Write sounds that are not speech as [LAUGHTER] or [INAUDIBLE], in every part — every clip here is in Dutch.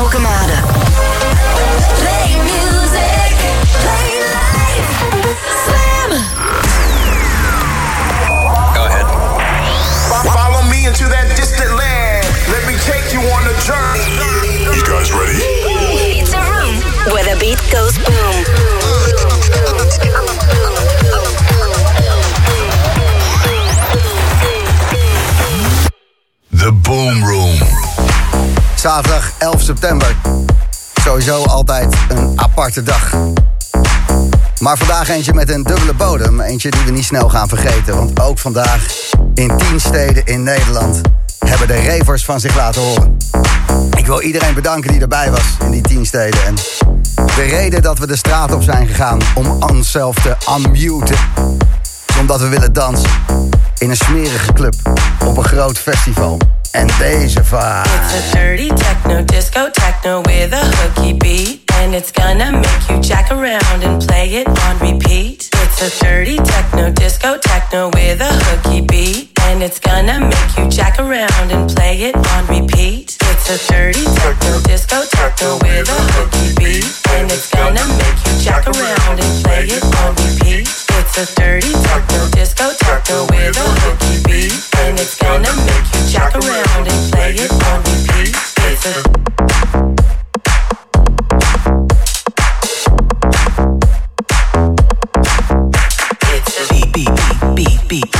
Alkemade. Play music, play life. Slam. Go ahead. Follow me into that distant land. Let me take you on a journey. You guys ready? It's a room where the beat goes boom. The Boom Room. Zaterdag 11 september. Sowieso altijd een aparte dag. Maar vandaag eentje met een dubbele bodem. Eentje die we niet snel gaan vergeten. Want ook vandaag in 10 steden in Nederland hebben de ravers van zich laten horen. Ik wil iedereen bedanken die erbij was in die 10 steden. En de reden dat we de straat op zijn gegaan om onszelf te unmuten. is omdat we willen dansen in een smerige club op een groot festival. En deze vaart. It's a dirty techno, disco techno with a hooky beat. And it's gonna make you jack around and play it on repeat. It's a dirty techno, disco techno with a hooky beat. And it's gonna make you jack around and play it on repeat. It's a dirty techno, disco techno with a hooky beat. And it's gonna make you jack around and play it on repeat. It's a dirty techno, disco techno with a hooky beat. And it's gonna make you jack around and play it on repeat. It's a It's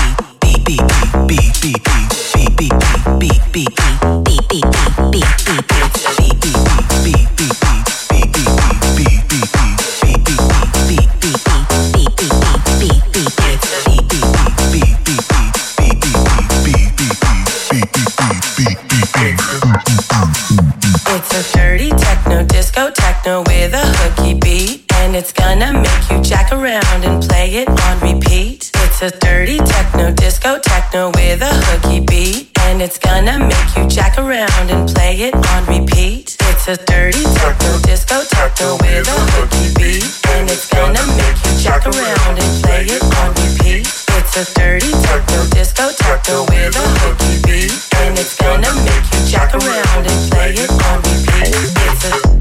techno, disco techno with a hooky beat. And it's gonna make you jack around and play it on repeat. It's a dirty techno, disco techno with a hooky beat. And it's gonna make you jack around and play it on repeat. It's a dirty techno, disco techno with a hooky beat. And it's gonna make you jack around and play it on repeat. It's a dirty techno, disco techno with a hooky beat. And it's gonna make you jack around and play it on repeat. It's a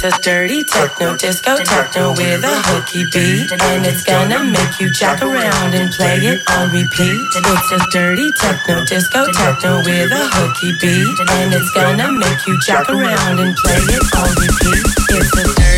It's a dirty techno, disco techno with a hooky beat. And it's gonna make you jack around and play it on repeat. It's a dirty techno, disco techno with a hooky beat. And it's gonna make you jack around and play it on repeat. It's a dirty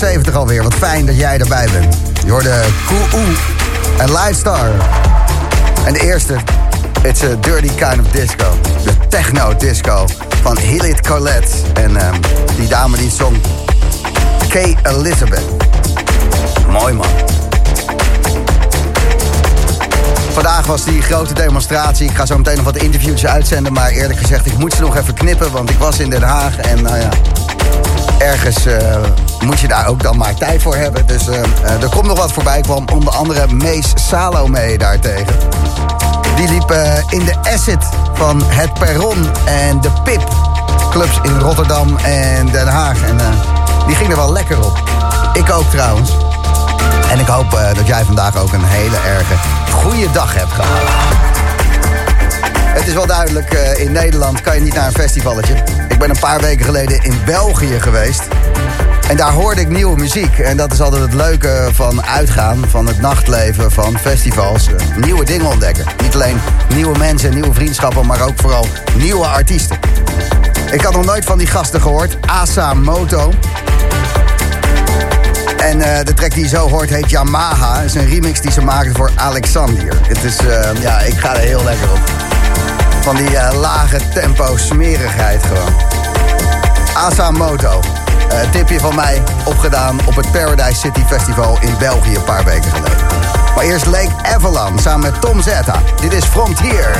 376 alweer. Wat fijn dat jij erbij bent. Je hoorde Koe en Livestar. En de eerste, It's a Dirty Kind of Disco. De techno disco van Hillit Colette. En um, die dame die zong Kay Elizabeth. Mooi man. Vandaag was die grote demonstratie. Ik ga zo meteen nog wat interviews uitzenden. Maar eerlijk gezegd, ik moet ze nog even knippen. Want ik was in Den Haag en nou ja, ergens uh, moet je daar ook dan maar tijd voor hebben. Dus uh, er komt nog wat voorbij. kwam onder andere Mees Salome daartegen. Die liep uh, in de Asset van Het Perron en de Pip. Clubs in Rotterdam en Den Haag. En die ging er wel lekker op. Ik ook trouwens. En ik hoop dat jij vandaag ook een hele erge goede dag hebt gehad. Het is wel duidelijk, in Nederland kan je niet naar een festivalletje. Ik ben een paar weken geleden in België geweest. En daar hoorde ik nieuwe muziek. En dat is altijd het leuke van uitgaan, van het nachtleven, van festivals. Uh, nieuwe dingen ontdekken. Niet alleen nieuwe mensen, nieuwe vriendschappen, maar ook vooral nieuwe artiesten. Ik had nog nooit van die gasten gehoord. Asa Moto. En uh, de track die je zo hoort heet Yamaha. Het is een remix die ze maakten voor Alexander. Het is, uh, ja, ik ga er heel lekker op. Van die lage tempo smerigheid gewoon. Asa Moto. Tipje van mij opgedaan op het Paradise City Festival in België een paar weken geleden. Maar eerst Lake Avalon samen met Tom Zeta. Dit is Frontier.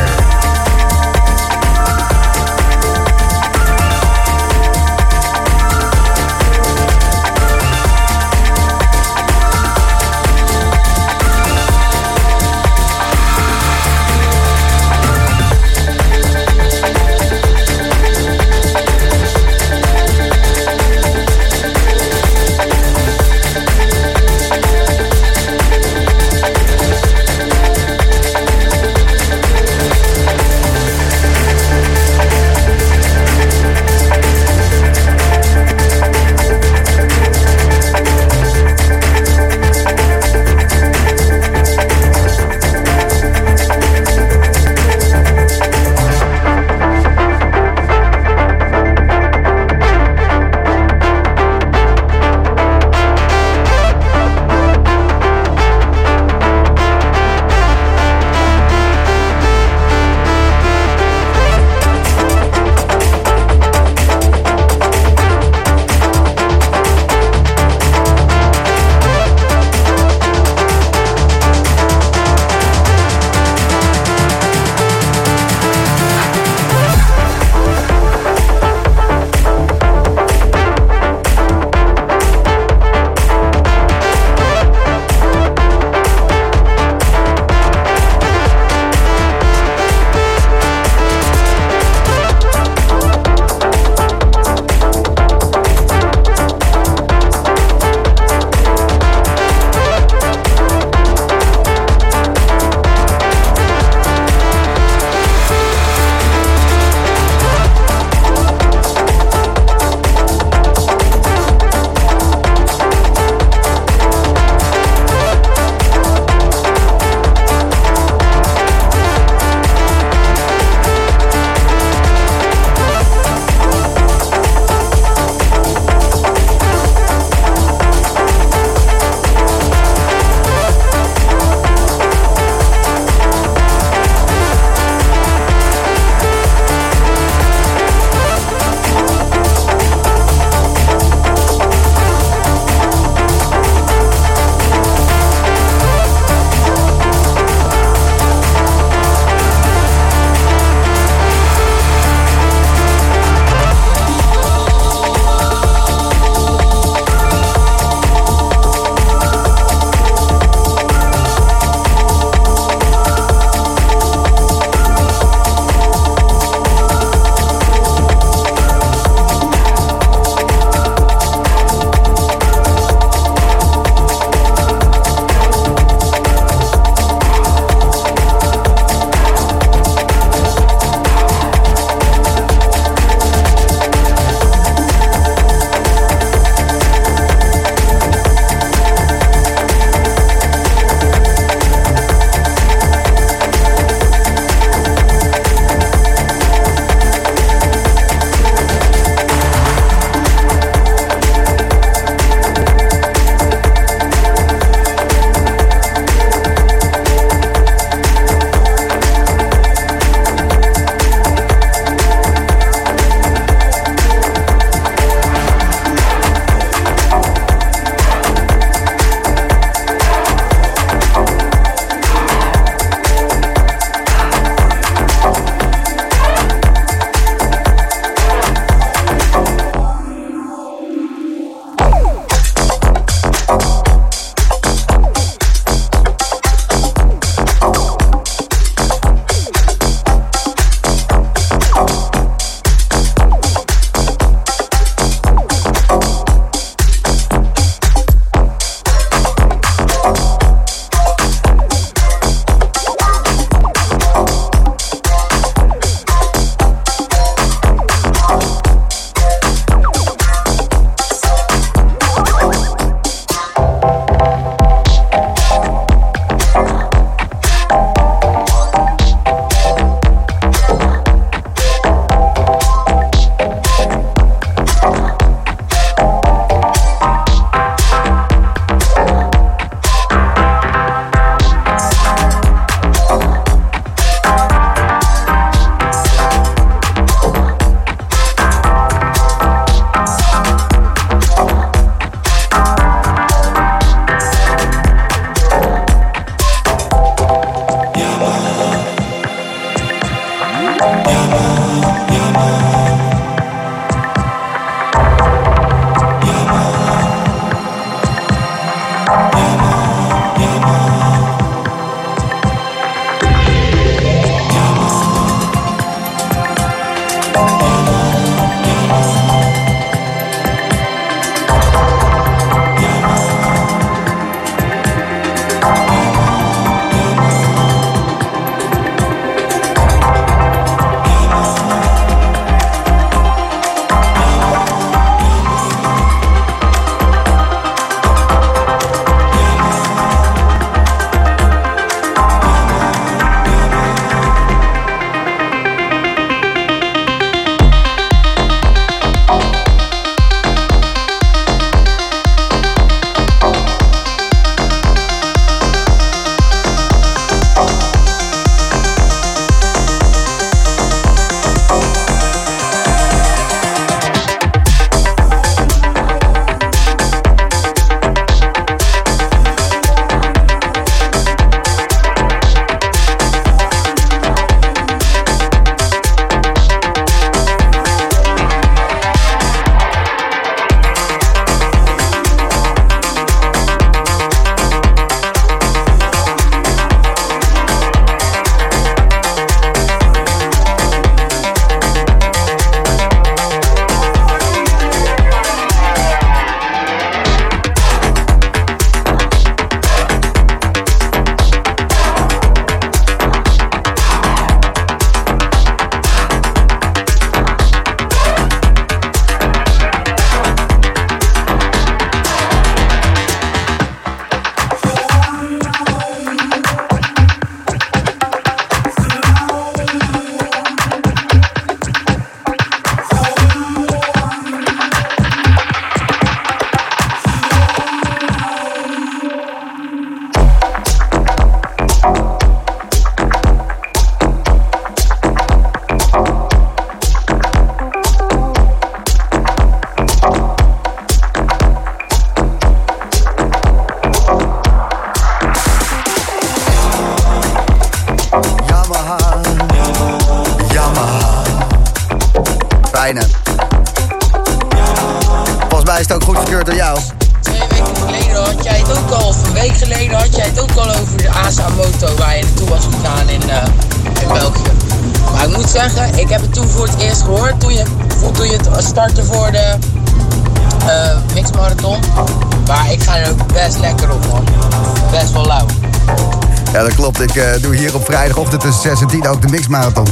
Vrijdagochtend tussen 6 en 10 ook de mixmarathon.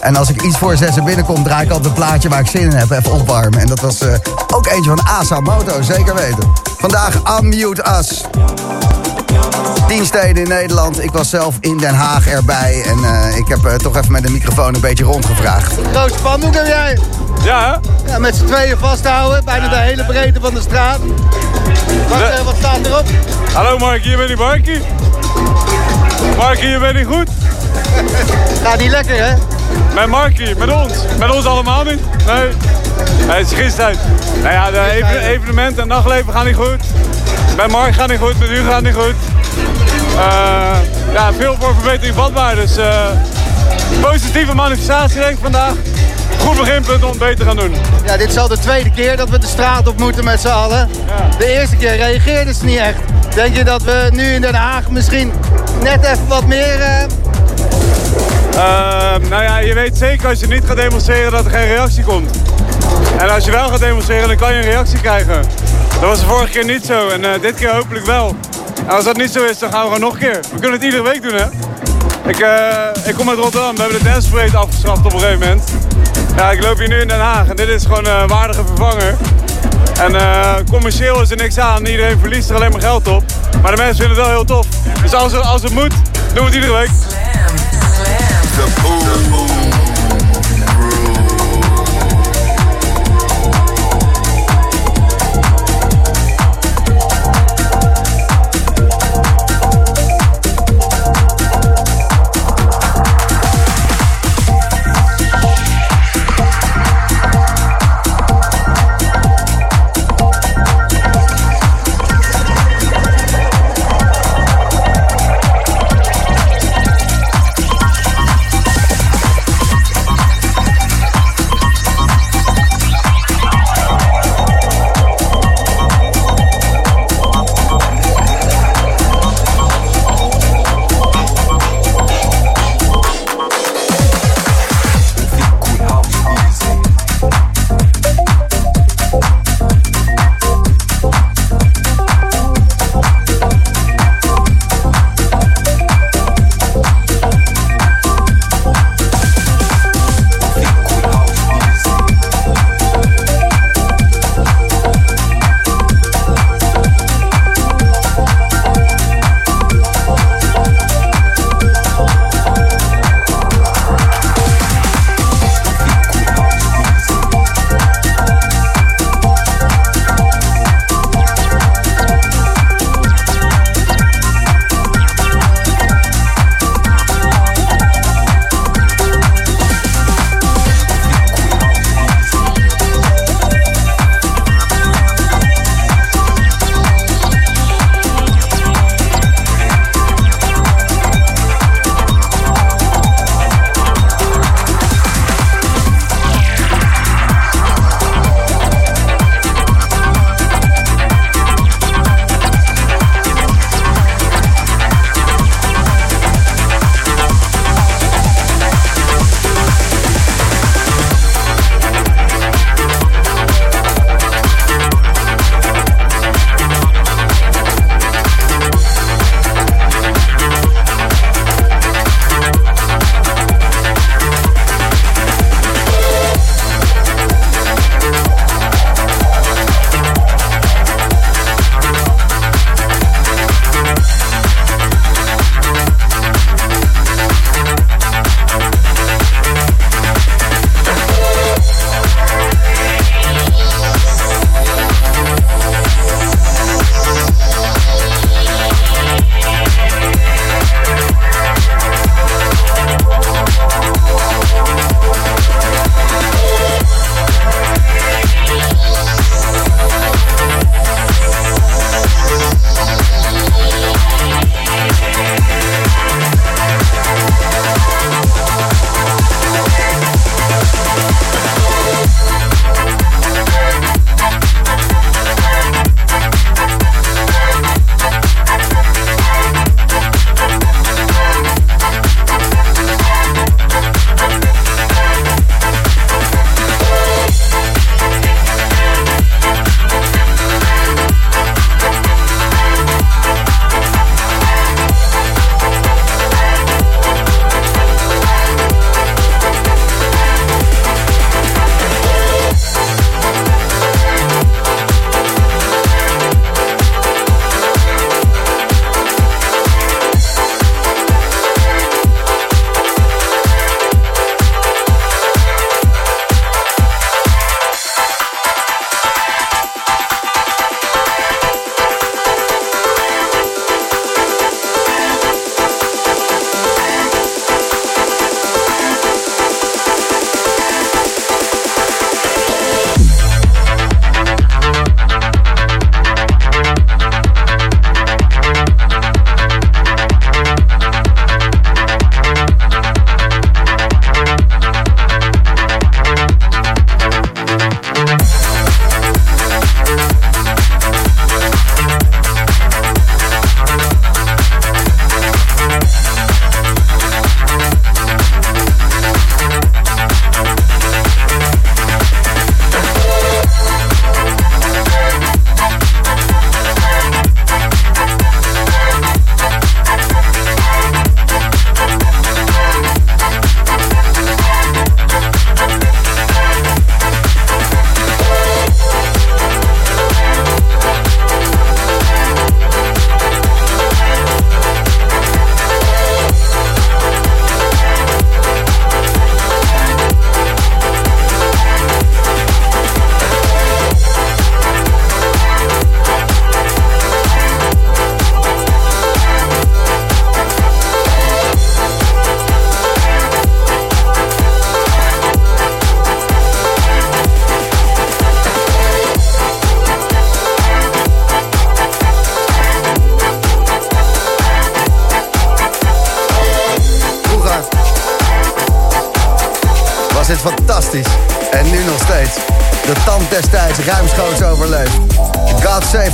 En als ik iets voor 6 binnenkom, draai ik altijd een plaatje waar ik zin in heb. Even opwarmen. En dat was uh, ook eentje van Asa Moto, zeker weten. Vandaag Unmute Us. Tien steden in Nederland. Ik was zelf in Den Haag erbij. En uh, ik heb uh, toch even met de microfoon een beetje rondgevraagd. Groot spandoek heb jij? Ja, hè? Ja, met z'n tweeën vasthouden. Bijna de hele breedte van de straat. Wat, de... wat staat erop? Hallo Mark, hier ben ik Markie. Markie, je bent niet goed? [LAUGHS] Gaat niet lekker, hè? Met Markie, met ons. Met ons allemaal niet. Nee. Nee, het is gisteren. Nou ja, de even, evenementen en nachtleven gaan niet goed. Met Mark gaat niet goed, met u gaat niet goed. Uh, ja, veel voor verbetering vatbaar. Dus uh, positieve manifestatie denk ik vandaag. Goed beginpunt om het beter te gaan doen. Ja, dit is al de tweede keer dat we de straat op moeten met z'n allen. Ja. De eerste keer reageerden ze niet echt. Denk je dat we nu in Den Haag misschien net even wat meer... Uh... Uh, nou ja, je weet zeker als je niet gaat demonstreren dat er geen reactie komt. En als je wel gaat demonstreren, dan kan je een reactie krijgen. Dat was de vorige keer niet zo en uh, dit keer hopelijk wel. En als dat niet zo is, dan gaan we gewoon nog een keer. We kunnen het iedere week doen, hè? Ik, uh, ik kom uit Rotterdam. We hebben de parade afgeschaft op een gegeven moment. Ja, ik loop hier nu in Den Haag en dit is gewoon een waardige vervanger. En uh, commercieel is er niks aan. Iedereen verliest er alleen maar geld op. Maar de mensen vinden het wel heel tof. Dus als, als het moet, doen we het iedere week. The boom.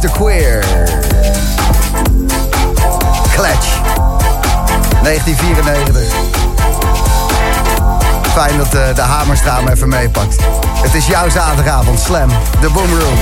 the Queer. Clutch. 1994. Fijn dat eh, de, de hamerstraam me even meepakt. Het is jouw zaterdagavond, Slam, de Boomroom.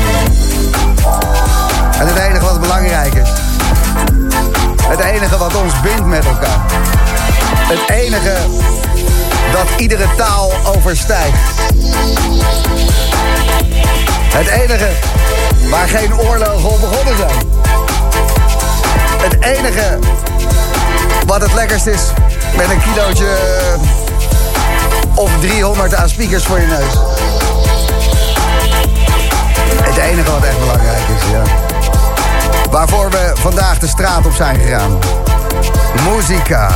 speakers voor je neus. Het enige wat echt belangrijk is, ja. Waarvoor we vandaag de straat op zijn gegaan. Muzika.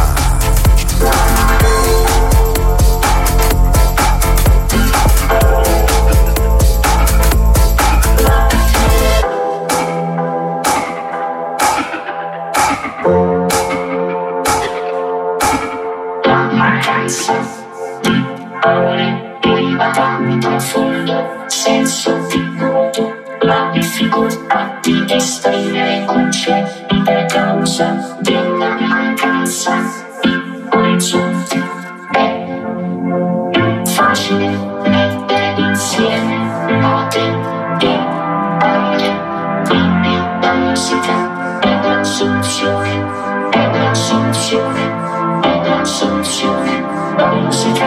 Thank you.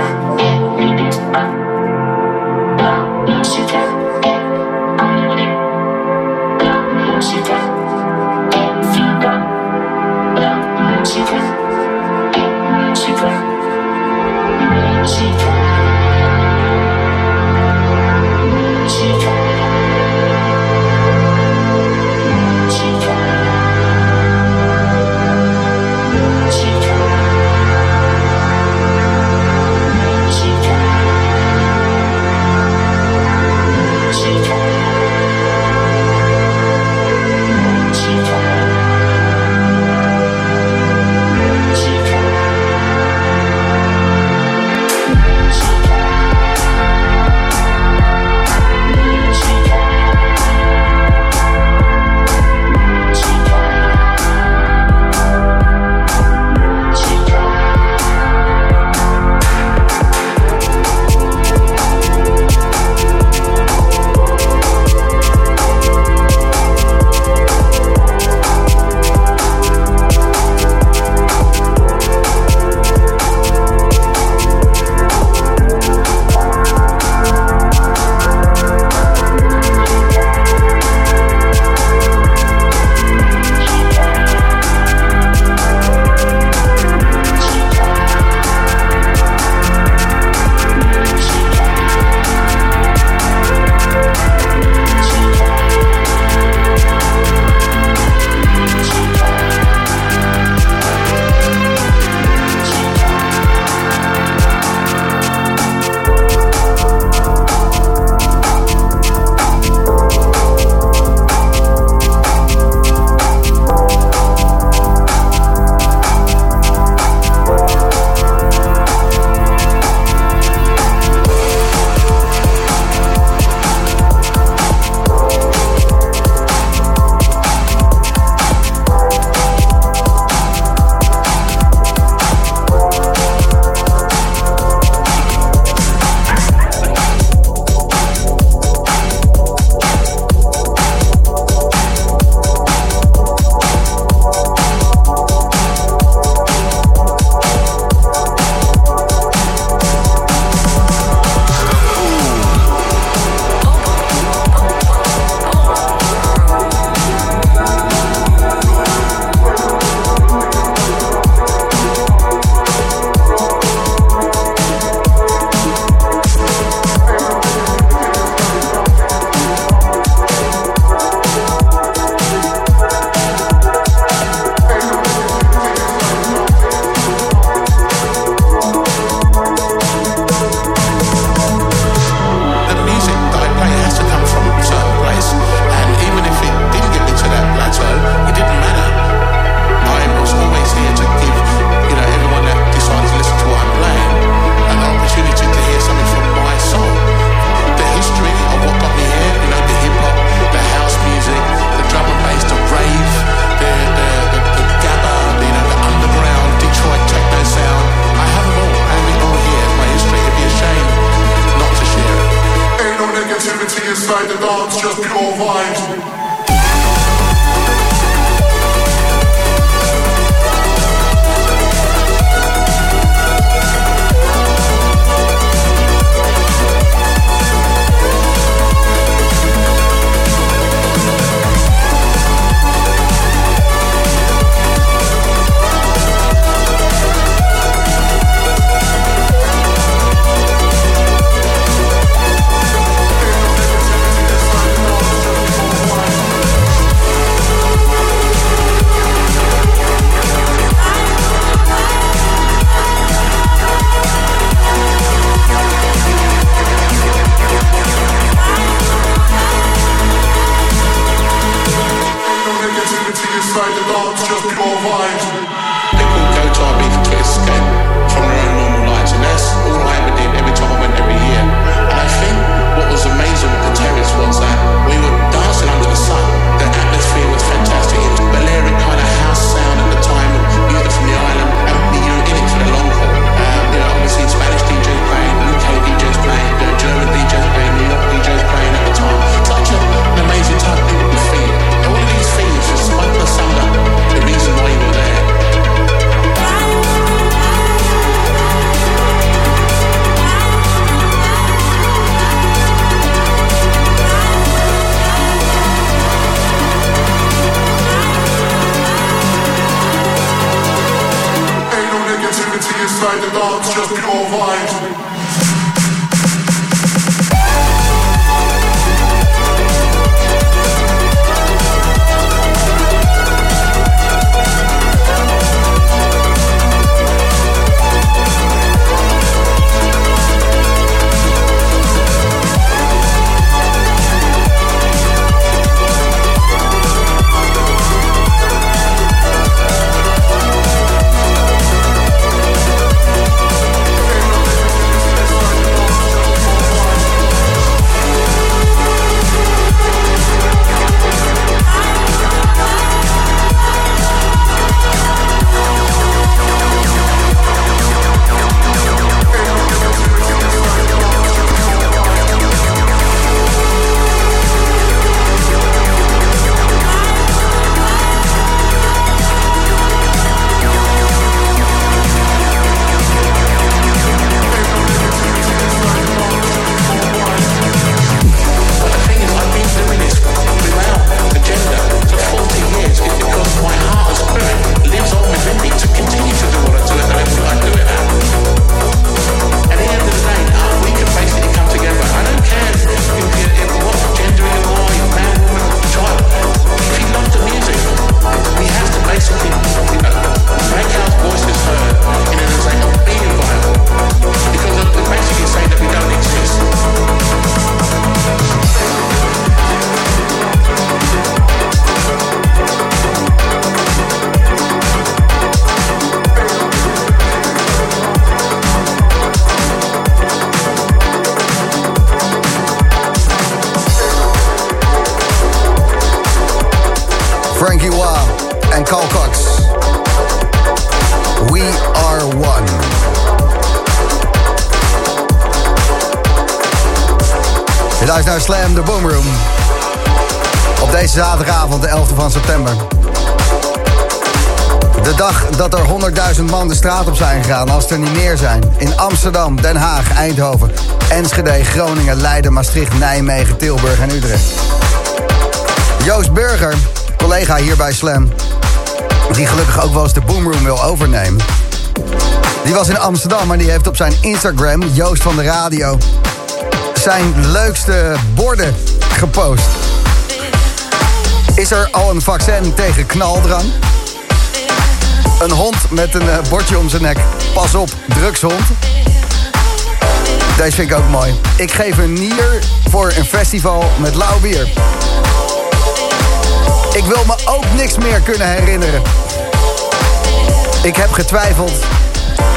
Van september. De dag dat er 100.000 man de straat op zijn gegaan als er niet meer zijn. In Amsterdam, Den Haag, Eindhoven, Enschede, Groningen, Leiden, Maastricht, Nijmegen, Tilburg en Utrecht. Joost Burger, collega hier bij Slam, die gelukkig ook wel eens de Boomroom wil overnemen. Die was in Amsterdam en die heeft op zijn Instagram, Joost van de Radio, zijn leukste borden gepost. Is er al een vaccin tegen knaldrang? Een hond met een uh, bordje om zijn nek. Pas op, drugshond. Deze vind ik ook mooi. Ik geef een nier voor een festival met lauw bier. Ik wil me ook niks meer kunnen herinneren. Ik heb getwijfeld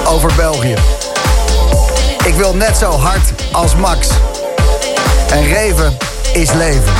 over België. Ik wil net zo hard als Max. En reven is leven.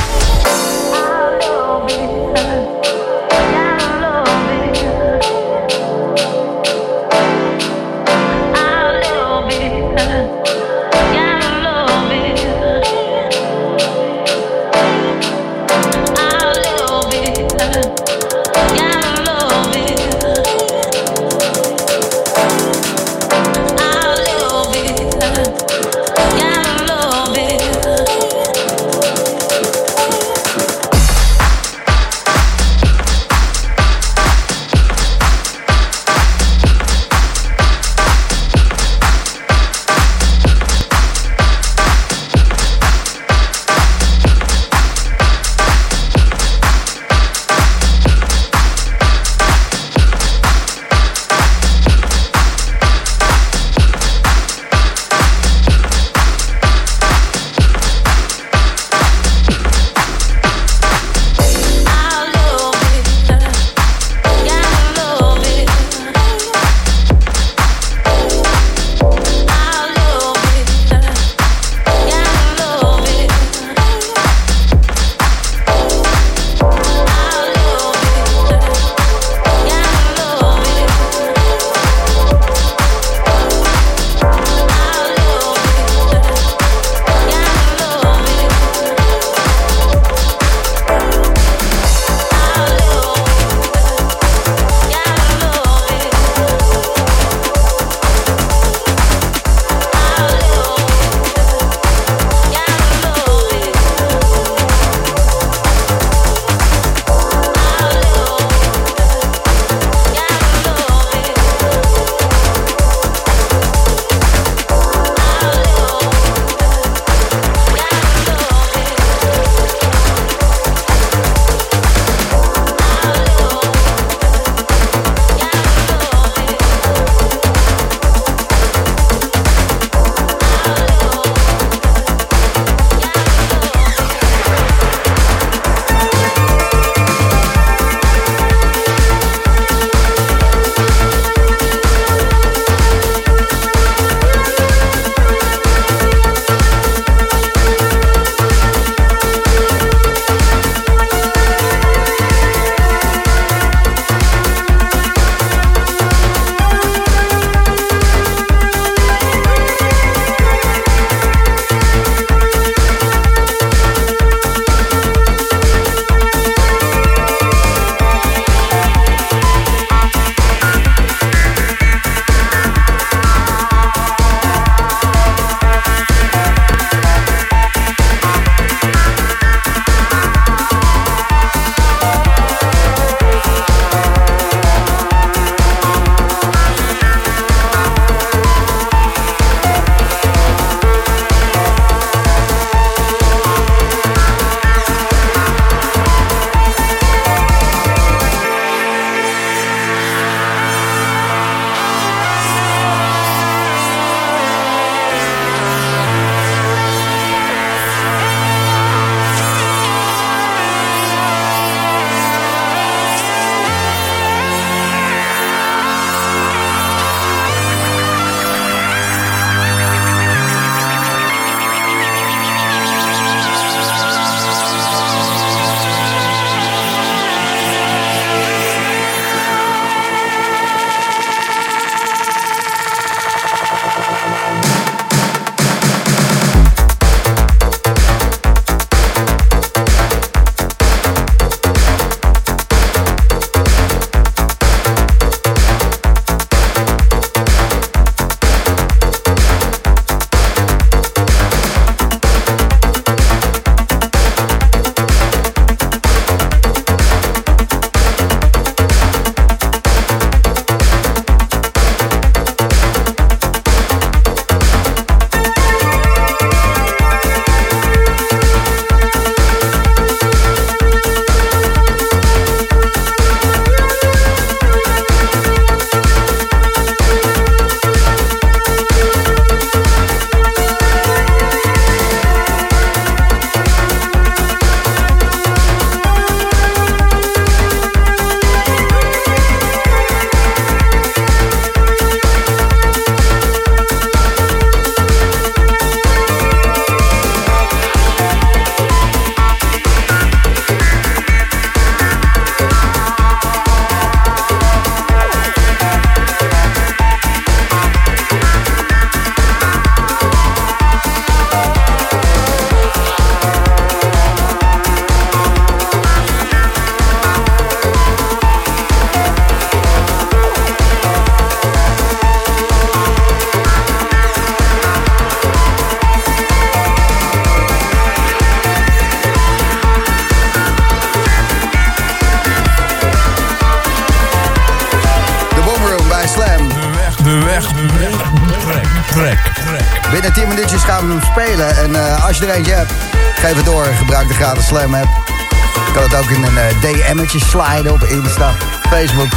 DM'tje sliden op Insta, Facebook.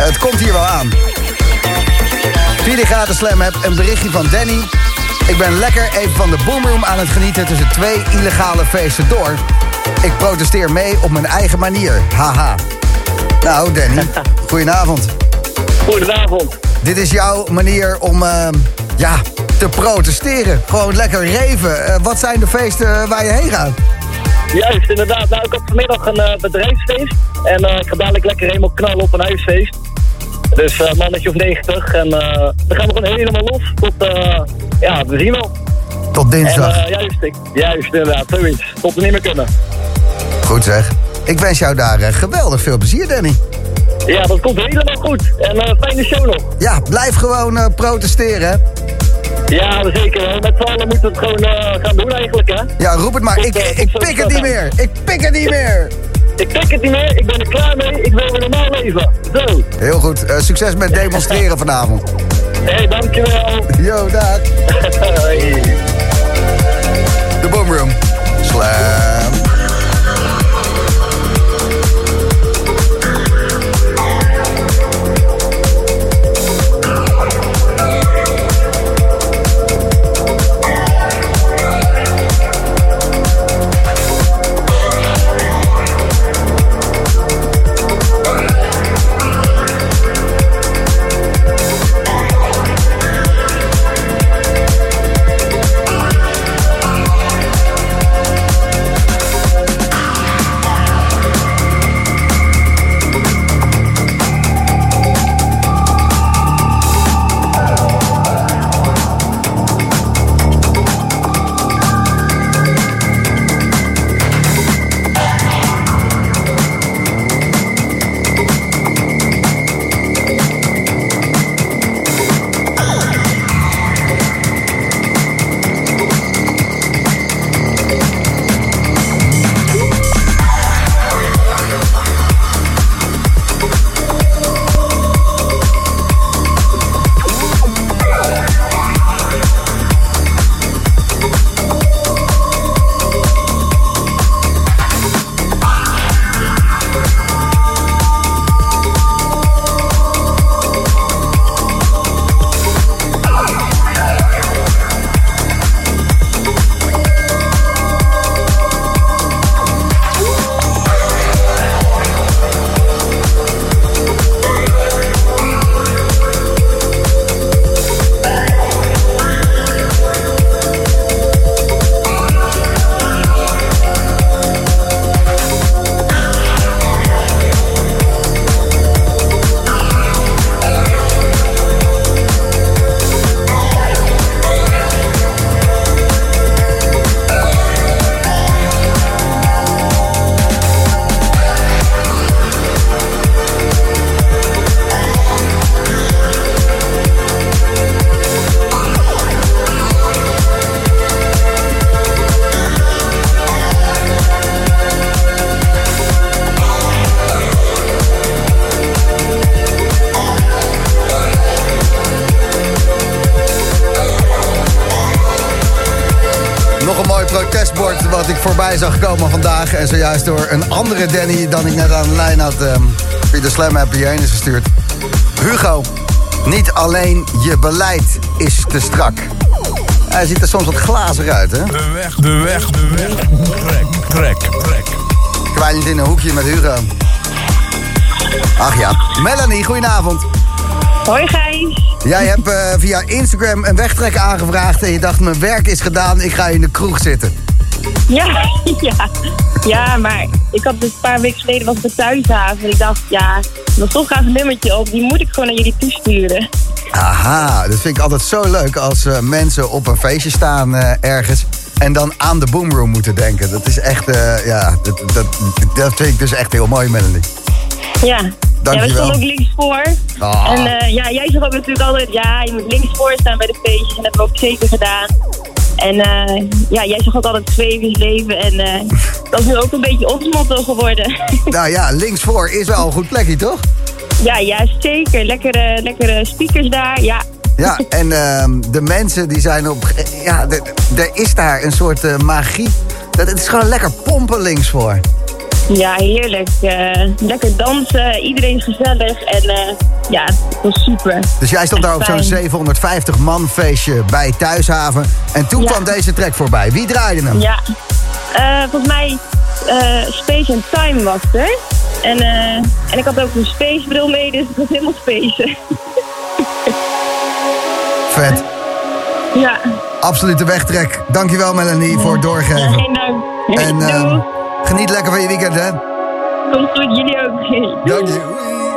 Het komt hier wel aan. Via de gratis Slam app een berichtje van Danny. Ik ben lekker even van de boomroom aan het genieten tussen twee illegale feesten door. Ik protesteer mee op mijn eigen manier. Haha. Nou, Danny, [LAUGHS] goedenavond. Goedenavond. Dit is jouw manier om eh, ja, te protesteren. Gewoon lekker reven. Eh, wat zijn de feesten waar je heen gaat? Juist, inderdaad. Nou, ik had vanmiddag een eh, bedrijfsfeest. En eh, ik ga dadelijk lekker helemaal knallen op een huisfeest. Dus eh mannetje of 90. En eh, dan gaan we gewoon helemaal los. Tot, ja, we zien wel. Tot dinsdag. En, juist, ik, juist, inderdaad. Zoiets. Tot we niet meer kunnen. Goed zeg. Ik wens jou daar geweldig veel plezier, Danny. Ja, dat komt helemaal goed. En fijne show nog. Ja, blijf gewoon protesteren. hè. Ja, zeker. Met z'n allen moeten we het gewoon gaan doen eigenlijk, hè. Ja, roep het maar. Tot, Ik, ik pik het niet meer. Ik pik het niet meer. Ik pik het niet meer. Ik ben er klaar mee. Ik wil weer normaal leven. Zo. Heel goed. Eh, succes met demonstreren [LAUGHS] vanavond. Hé, hey, dankjewel. Yo, dag. [LAUGHS] Hoi. De Boomroom. Slam. En zojuist door een andere Danny dan ik net aan de lijn had... ehm via de Slam app hierheen is gestuurd. Hugo, niet alleen je beleid is te strak. Hij ziet er soms wat glazig uit, hè? De weg, de weg, de weg. Trek, trek, trek. Kwijnend in een hoekje met Hugo. Ach ja. Melanie, goedenavond. Hoi Gijs. Jij hebt eh, via Instagram een wegtrek aangevraagd... en je dacht, mijn werk is gedaan, ik ga in de kroeg zitten. Ja, [LAUGHS] ja. Ja, maar ik had dus een paar weken geleden was ik bij Thuishaven. En ik dacht, ja, was toch graag een nummertje op. Die moet ik gewoon naar jullie toesturen. Aha, dat vind ik altijd zo leuk als eh, mensen op een feestje staan eh, ergens... en dan aan de boomroom moeten denken. Dat is echt, eh, ja, dat, dat, dat vind ik dus echt heel mooi, Melanie. Ja. Ja, we Dankjewel. stonden ook links voor. Ah. En ja, jij zegt ook natuurlijk altijd, ja, je moet links voor staan bij de feestjes. En dat hebben we ook zeker gedaan. En ja, jij zegt ook altijd is leven. En dat is nu ook een beetje ons motto geworden. Nou ja, linksvoor is wel een goed plekje, toch? Ja, ja, zeker. Lekkere, lekkere speakers daar. Ja, Ja, [LAUGHS] en ehm, de mensen die zijn op... Ja, er is daar een soort eh, magie. Dat, het is gewoon lekker pompen links voor. ja heerlijk. Eh, lekker dansen. Iedereen is gezellig. En eh, ja, het was super. Dus jij stond daar op zo'n Fijn. 750 man feestje bij Thuishaven. En toen kwam deze track voorbij. Wie draaide hem? Ja, Eh, volgens mij eh, Space and Time was er. En, eh, en ik had ook een spacebril mee, dus het was helemaal space. [LAUGHS] Vet. ja, Absolute wegtrek. Dankjewel Melanie voor het doorgeven. geen dank. En [LAUGHS] geniet lekker van je weekend, hè? Komt goed, jullie ook. Dank je.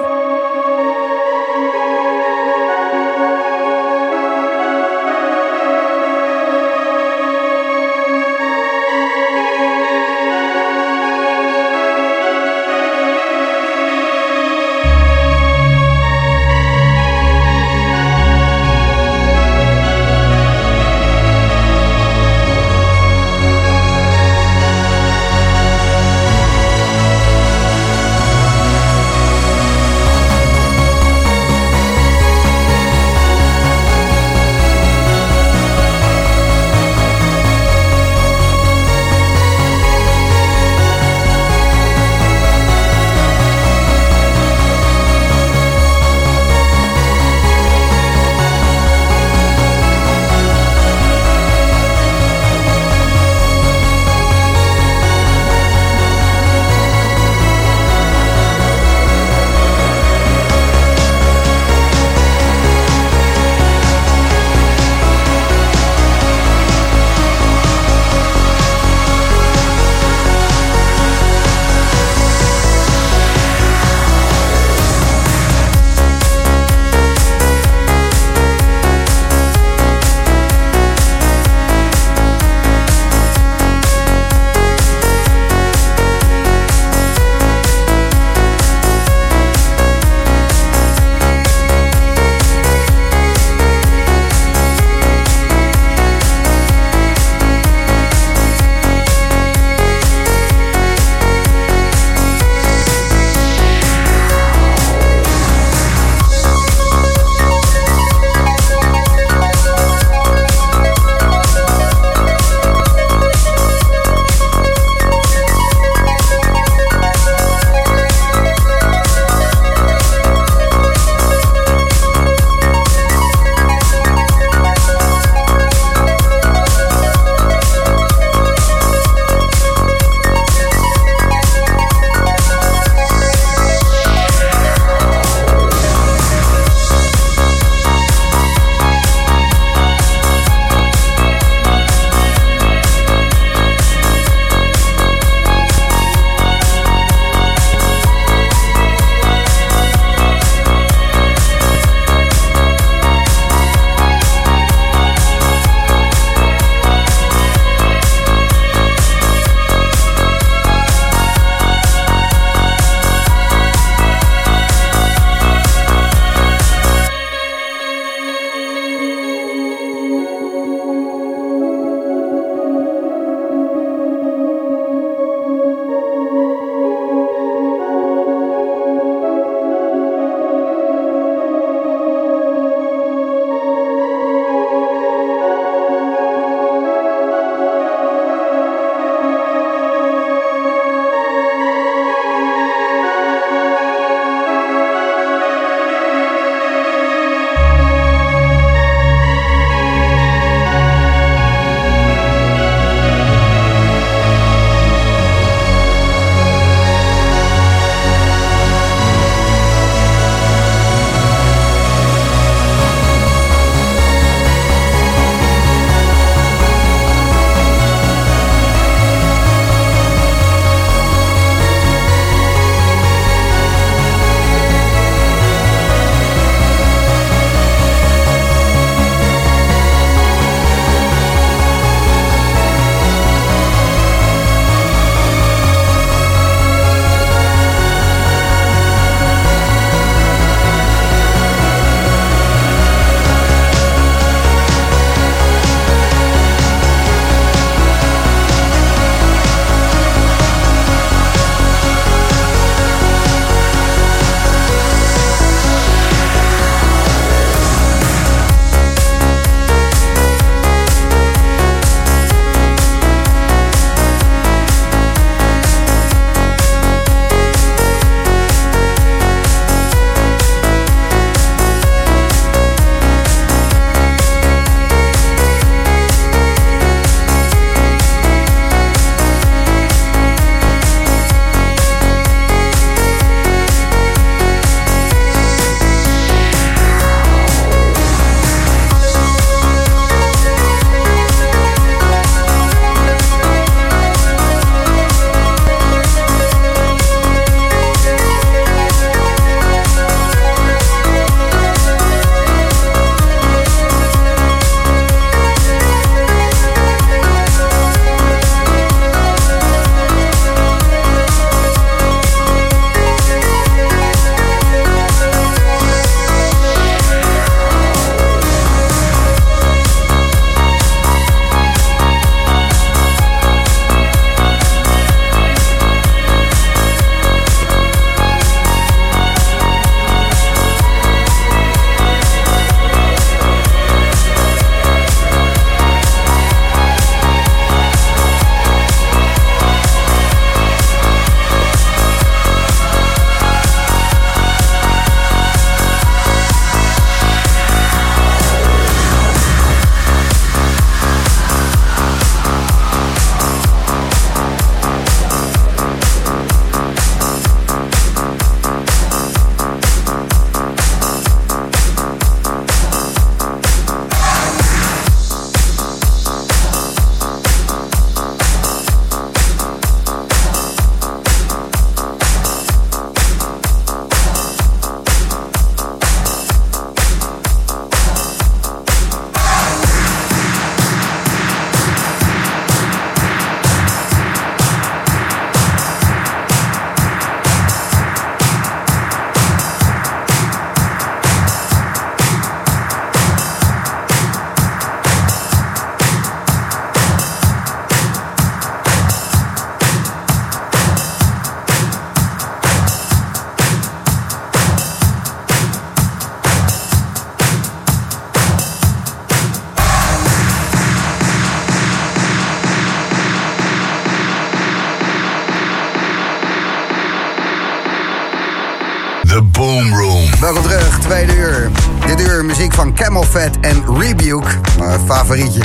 Van Camel Fat en Rebuke, mijn favorietje.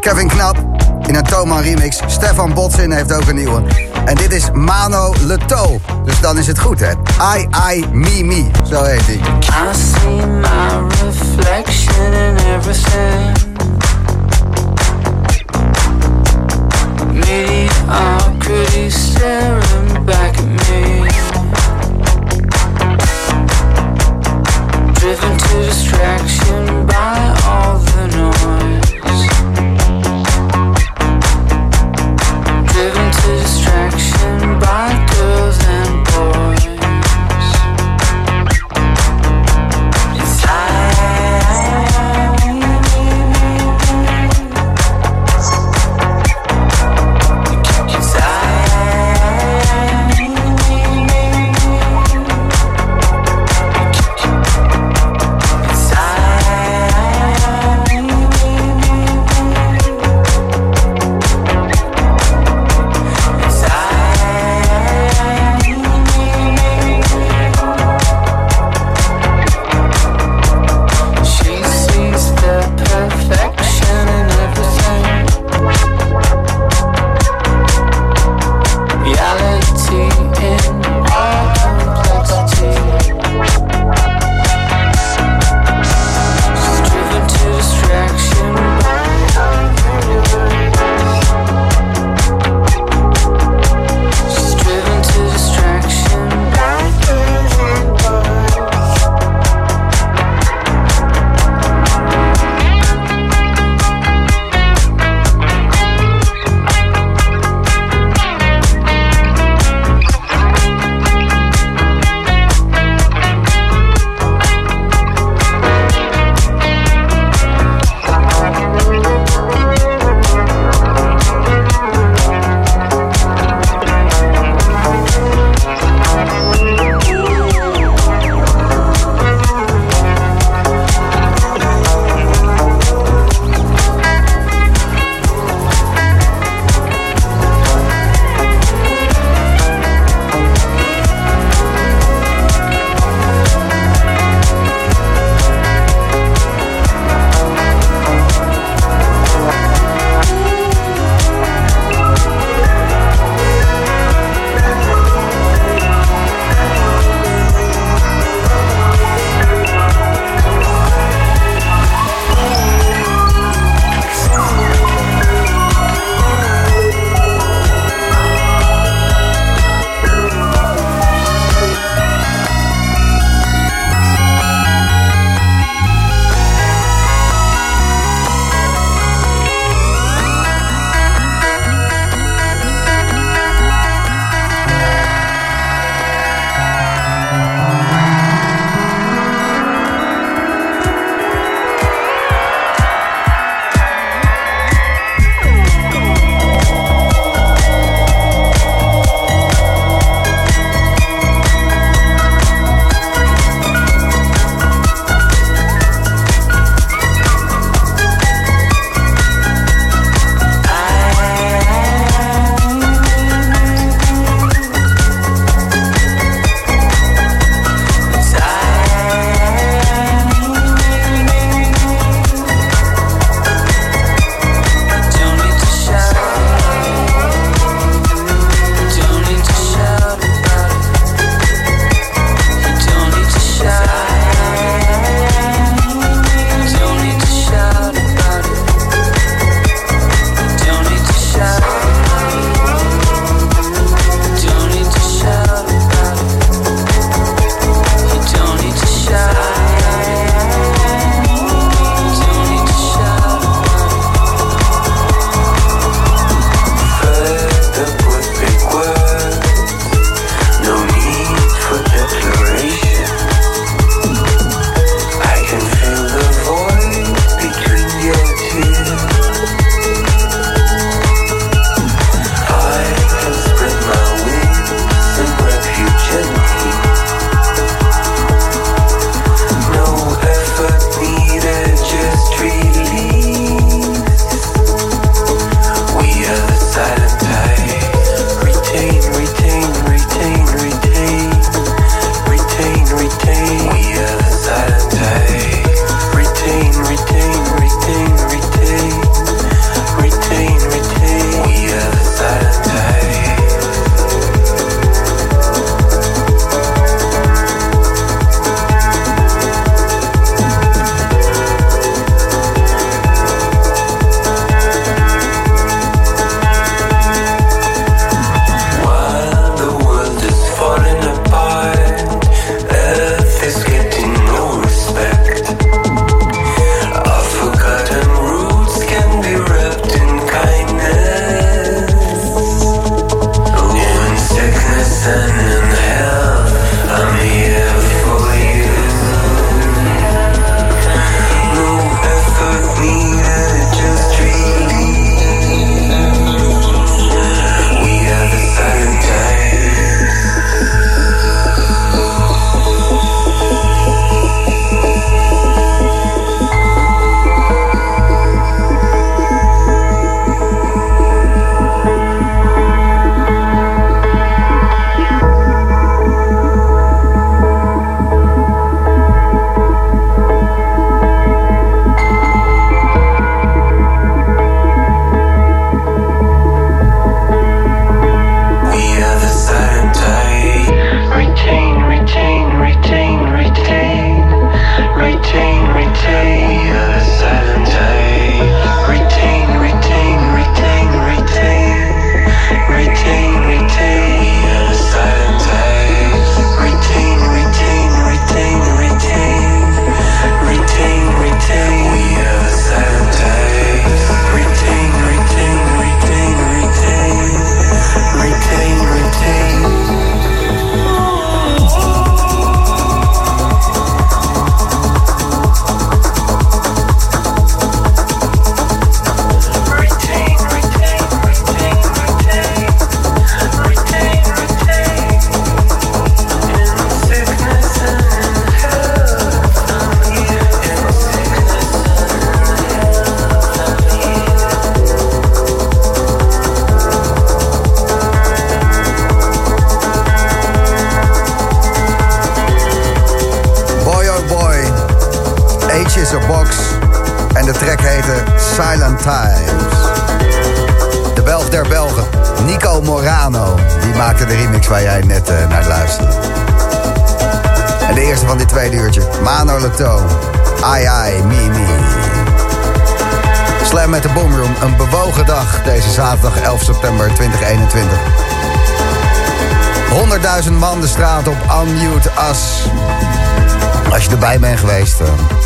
Kevin Knap in een Thoman remix. Stefan Botsin heeft ook een nieuwe. En dit is Mano Leto. Dus dan is het goed, hè? I, I, me. Zo heet hij. I see my reflection in everything. Mediocrity staring back at me. Driven to distraction by all the noise.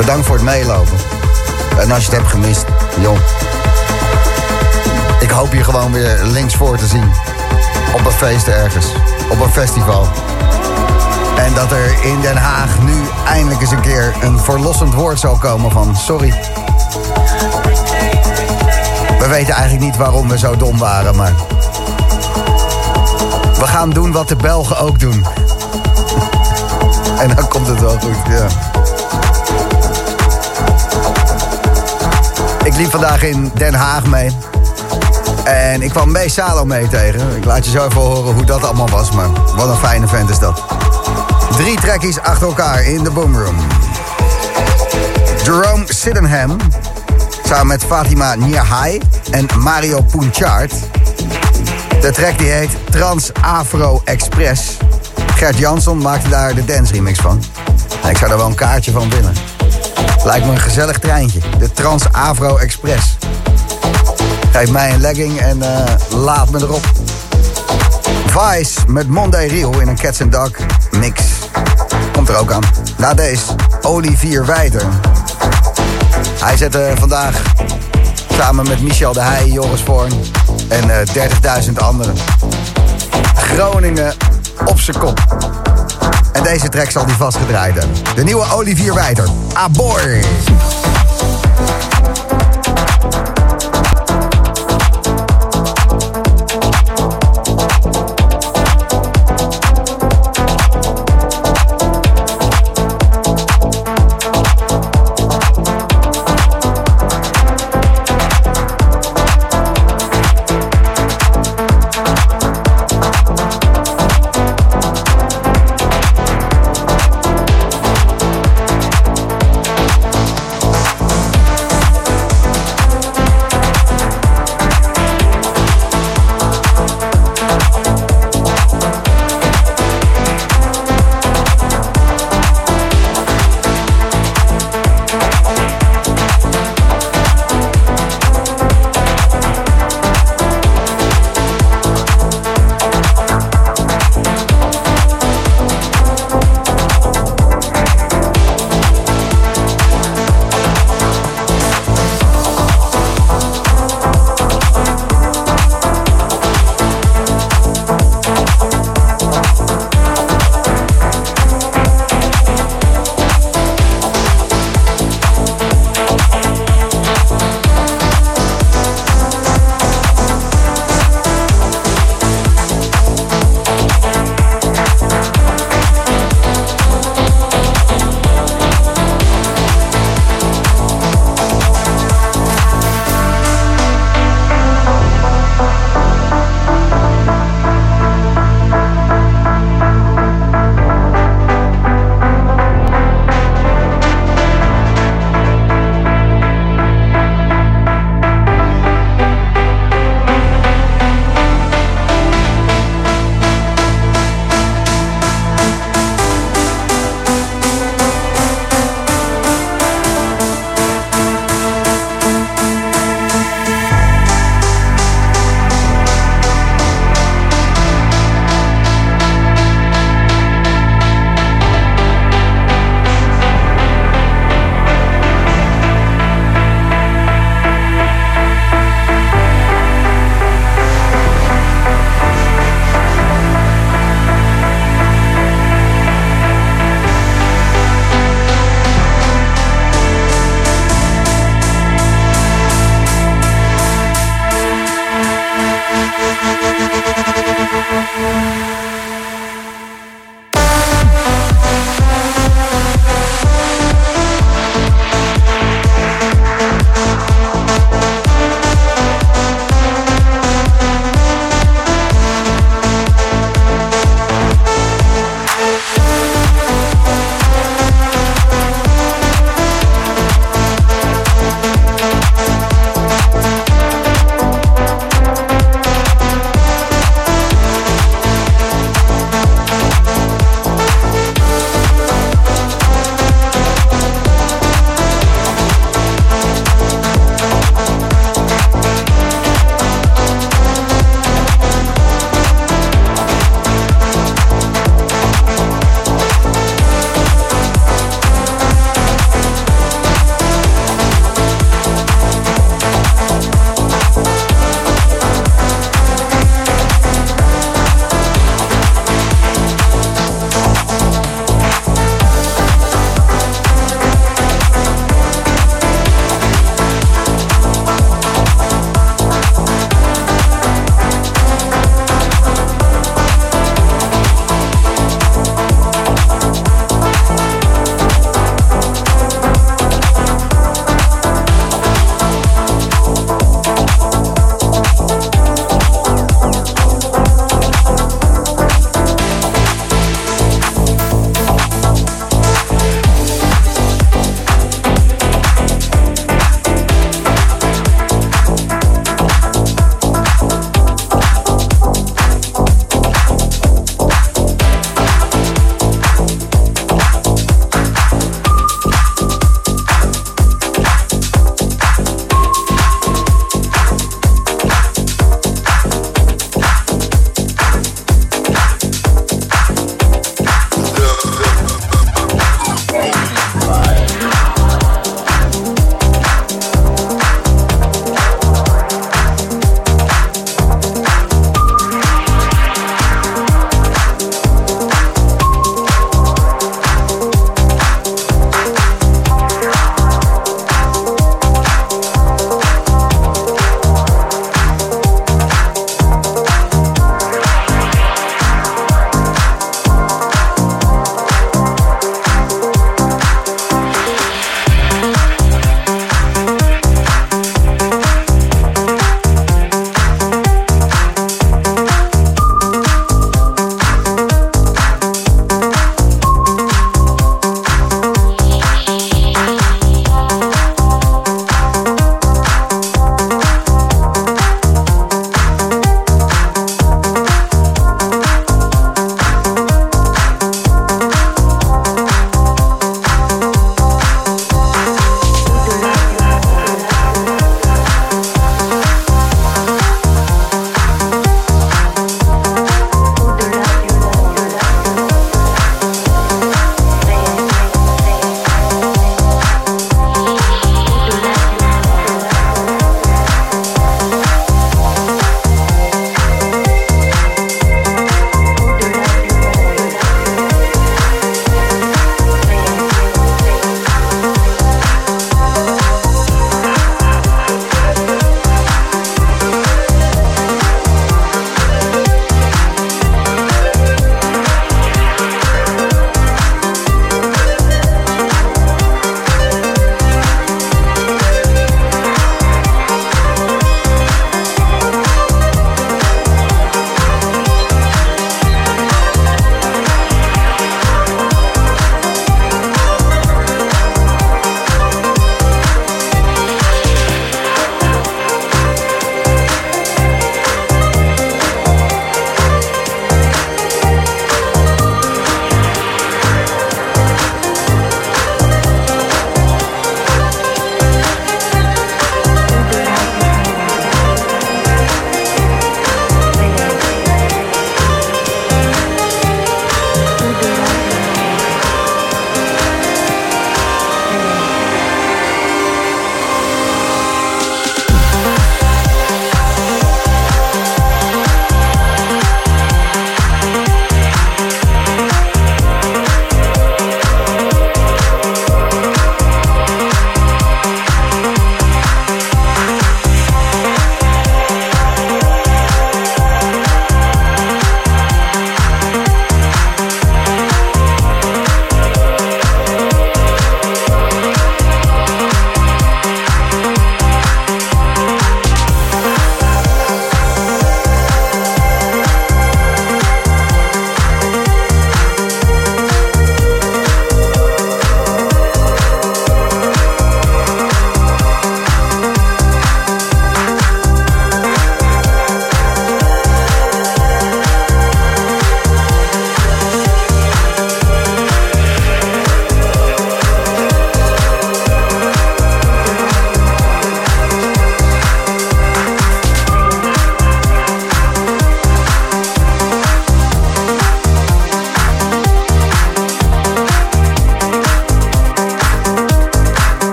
Bedankt voor het meelopen. En als je het hebt gemist, jong. Ik hoop je gewoon weer links voor te zien. Op een feest ergens. Op een festival. En dat er in Den Haag nu eindelijk eens een keer een verlossend woord zal komen van sorry. We weten eigenlijk niet waarom we zo dom waren, maar... We gaan doen wat de Belgen ook doen. [LAUGHS] en dan komt het wel goed, ja. Liep vandaag in Den Haag mee. En ik kwam Mees Salo mee tegen. Ik laat je zo even horen hoe dat allemaal was, maar wat een fijne vent is dat. Drie trackies achter elkaar in de boomroom. Jerome Sydenham, samen met Fatima Nierhai en Mario Punchard. De track die heet Trans Afro Express. Gert Jansson maakte daar de dance remix van. Ik zou daar wel een kaartje van winnen. Lijkt me een gezellig treintje. De Trans Afro Express. Geef mij een legging en uh, laat me erop. Vice met Monday Rio in een Cats and Dog mix. Komt er ook aan. Na deze, Olivier Wijter. Hij zette vandaag samen met Michel de Heij, Joris Voorn en uh, 30.000 anderen Groningen op zijn kop. En deze track zal die vastgedraaid. De nieuwe Olivier Wijter. Abor.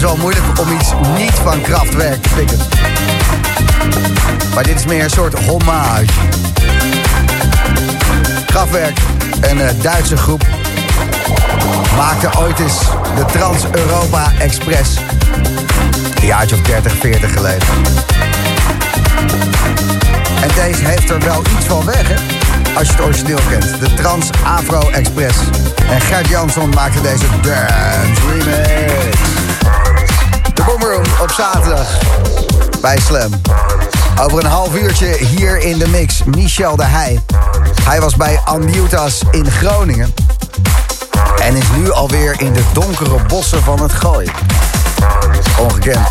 Best wel moeilijk om iets niet van krachtwerk te pikken. Maar dit is meer een soort hommage. Kraftwerk, een eh, Duitse groep, maakte ooit eens de Trans-Europa Express. Een jaartje of 30, 40 geleden. En deze heeft er wel iets van weg, hè? Als je het origineel kent. De Trans-Afro Express. En Gert Jansson maakte deze Dance Remix. Op zaterdag bij Slam. Over een half uurtje hier in de mix Michel de Heij. Hij was bij Andiutas in Groningen. En is nu alweer in de donkere bossen van het Gooi. Ongekend.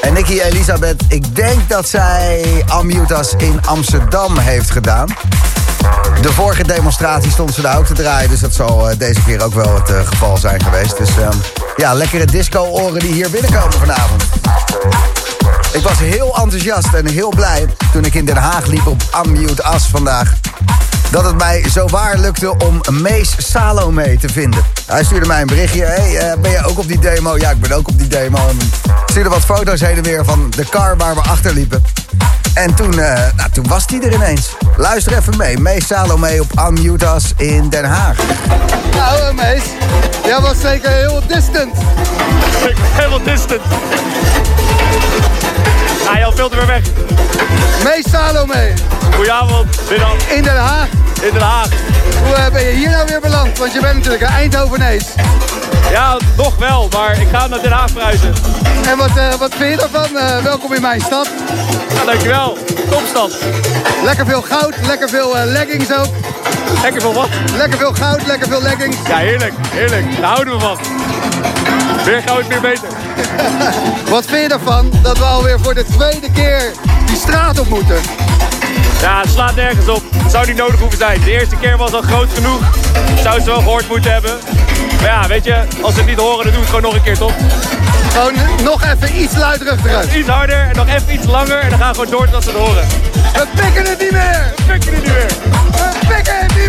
En Nicky Elisabeth, ik denk dat zij Ammutas in Amsterdam heeft gedaan. De vorige demonstratie stond ze daar ook te draaien, dus dat zal eh, deze keer ook wel het eh, geval zijn geweest. Dus ehm, ja, lekkere disco-oren die hier binnenkomen vanavond. Ik was heel enthousiast en heel blij toen ik in Den Haag liep op Unmute As vandaag. Dat het mij zo waar lukte om Mees Salome te vinden. Hij stuurde mij een berichtje. Hey, eh, ben je ook op die demo? Ja, ik ben ook op die demo. En stuurde wat foto's heen en weer van de car waar we achter liepen. En toen, eh, nou, toen was hij er ineens. Luister even mee. Mees Salome op Unmute Us in Den Haag. Nou, Mees, jij was zeker heel distant. Helemaal distant. Ga je al veel te ver weg. Mees Salome. Goedenavond, Willem. In Den Haag. In Den Haag. Hoe eh, ben je hier nou weer beland? Want je bent natuurlijk een Eindhovenees. Ja, nog wel, maar ik ga naar Den Haag verhuizen. En wat, eh, wat vind je ervan? Eh, welkom in mijn stad. Ja, dankjewel. Topstad. Lekker veel goud, lekker veel eh, leggings ook. Lekker veel wat? Lekker veel goud, lekker veel leggings. Ja, heerlijk, heerlijk. Daar houden we van. Meer goud, meer beter. [LAUGHS] Wat vind je ervan dat we alweer voor de tweede keer die straat op moeten? Ja, het slaat nergens op. Het zou niet nodig hoeven zijn. De eerste keer was al groot genoeg. Zou ze wel gehoord moeten hebben. Maar ja, weet je, als ze het niet horen, dan doen we het gewoon nog een keer, toch? Gewoon nog even iets luidruchtiger. Iets harder en nog even iets langer. En dan gaan we gewoon door tot ze het horen. We pikken het niet meer! We pikken het niet meer! We pikken het niet meer!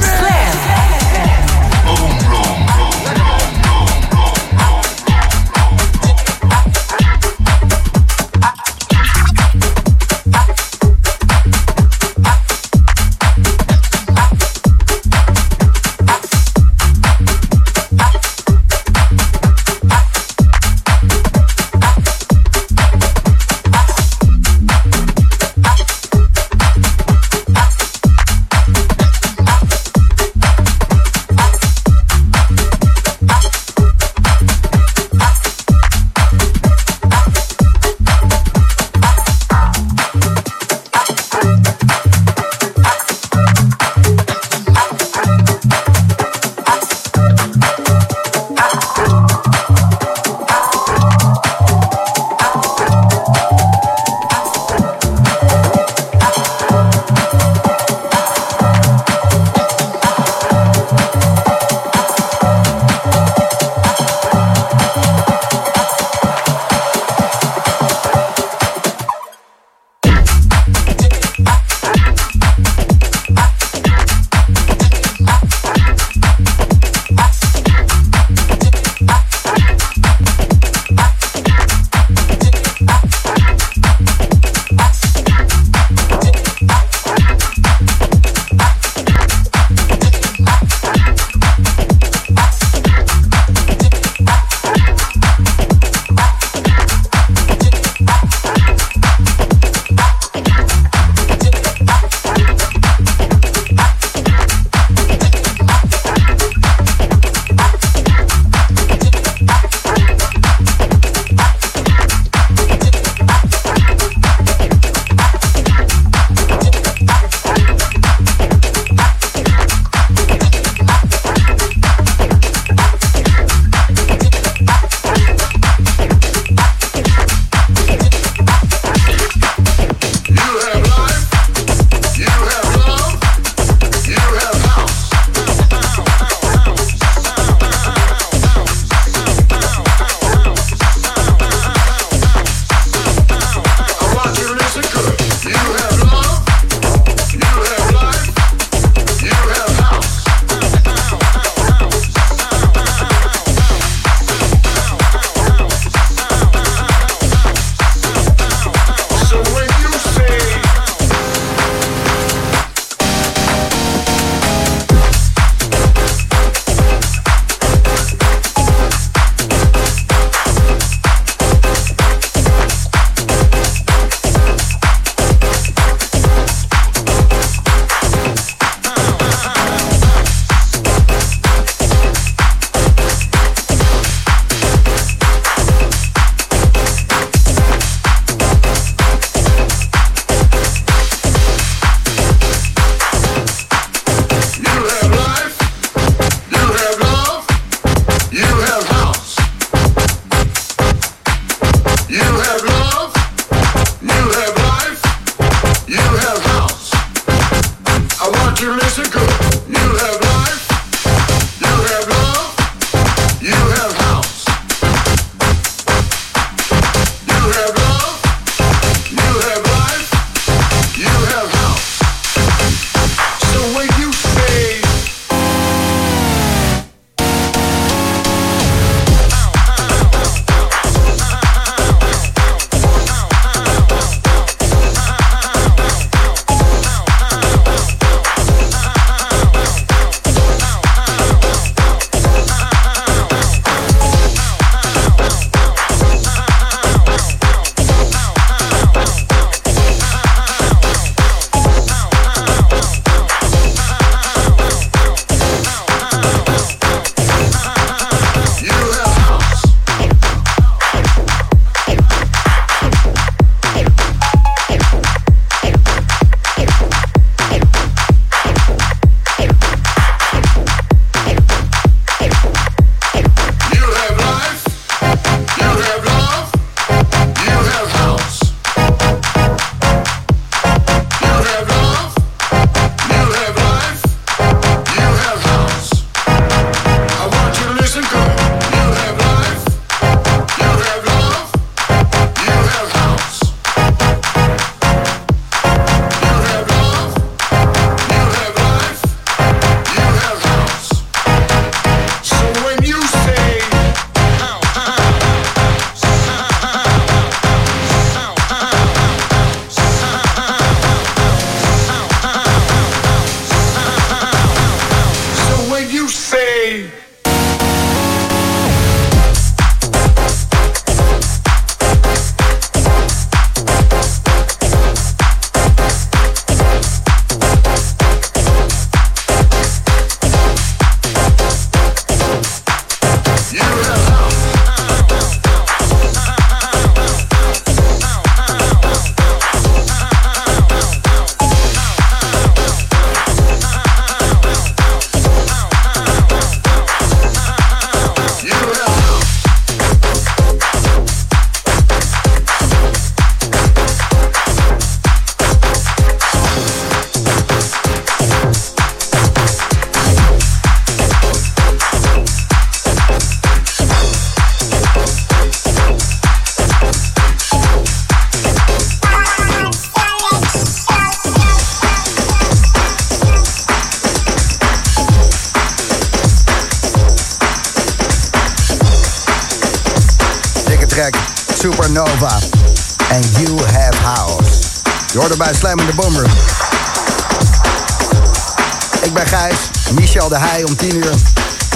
Michel de Heij om 10 uur.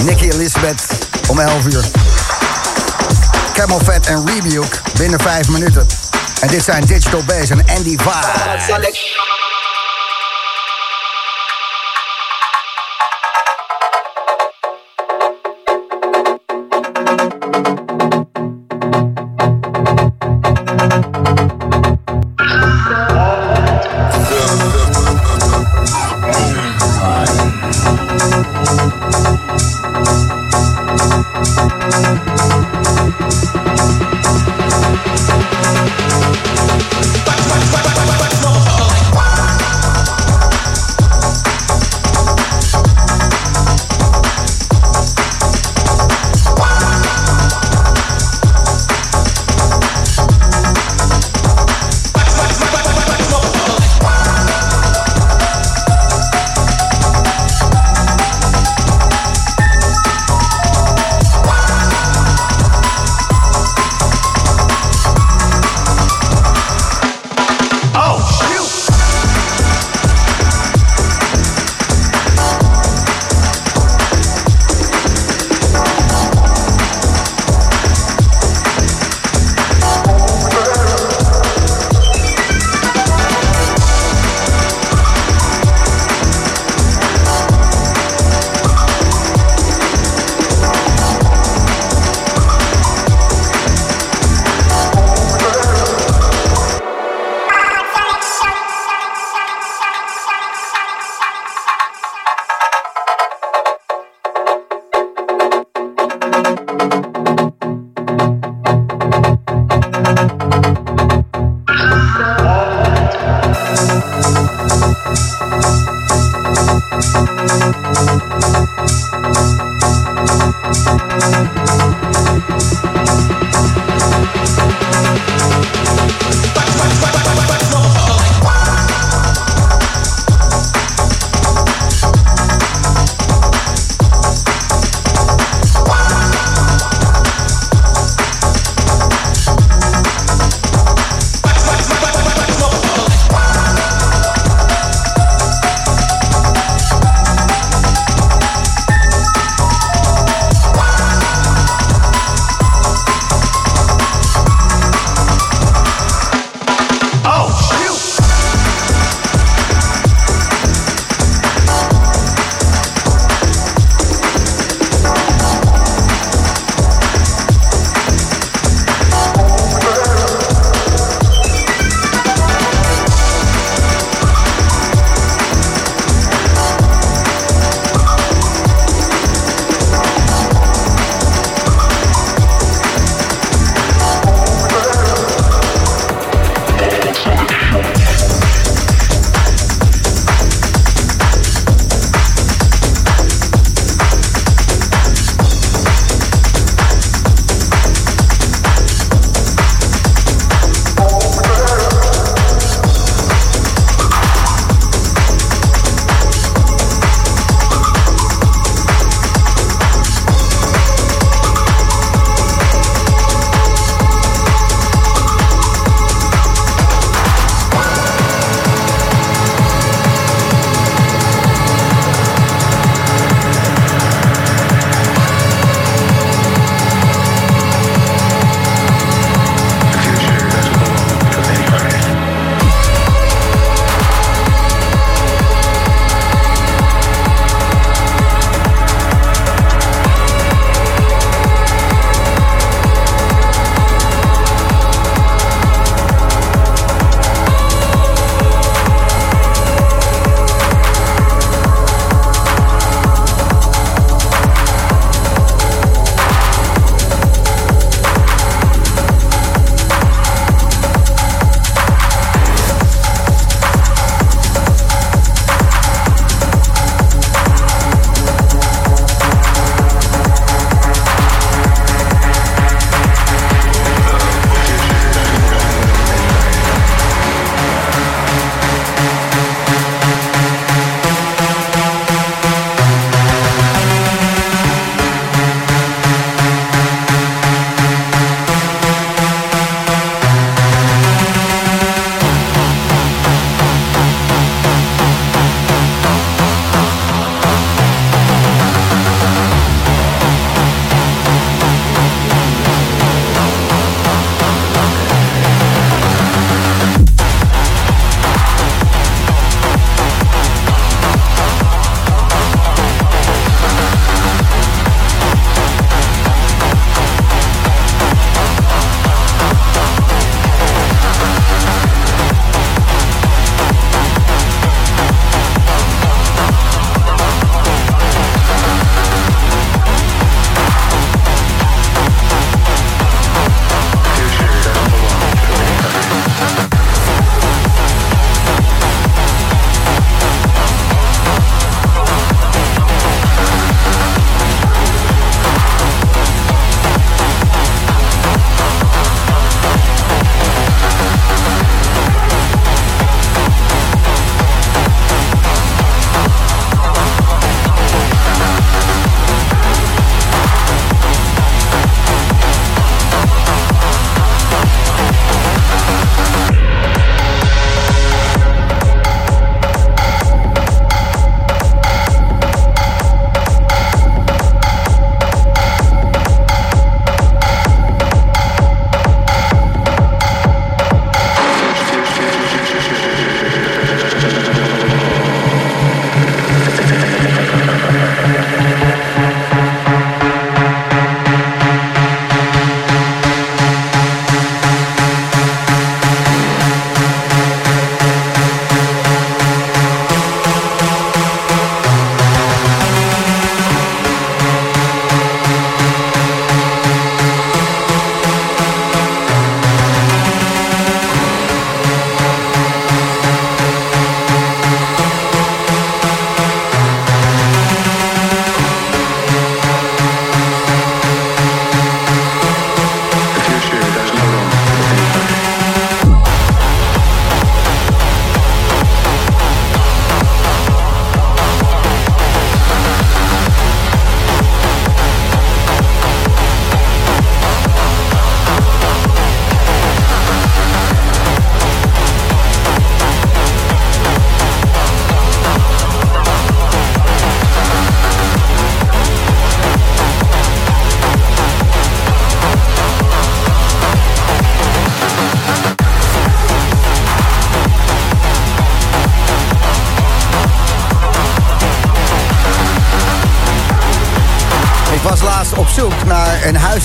Nicky Elizabeth om 11 uur. Camel Fat en Rebuke binnen 5 minuten. En dit zijn Digital Bass en Andy Vibe.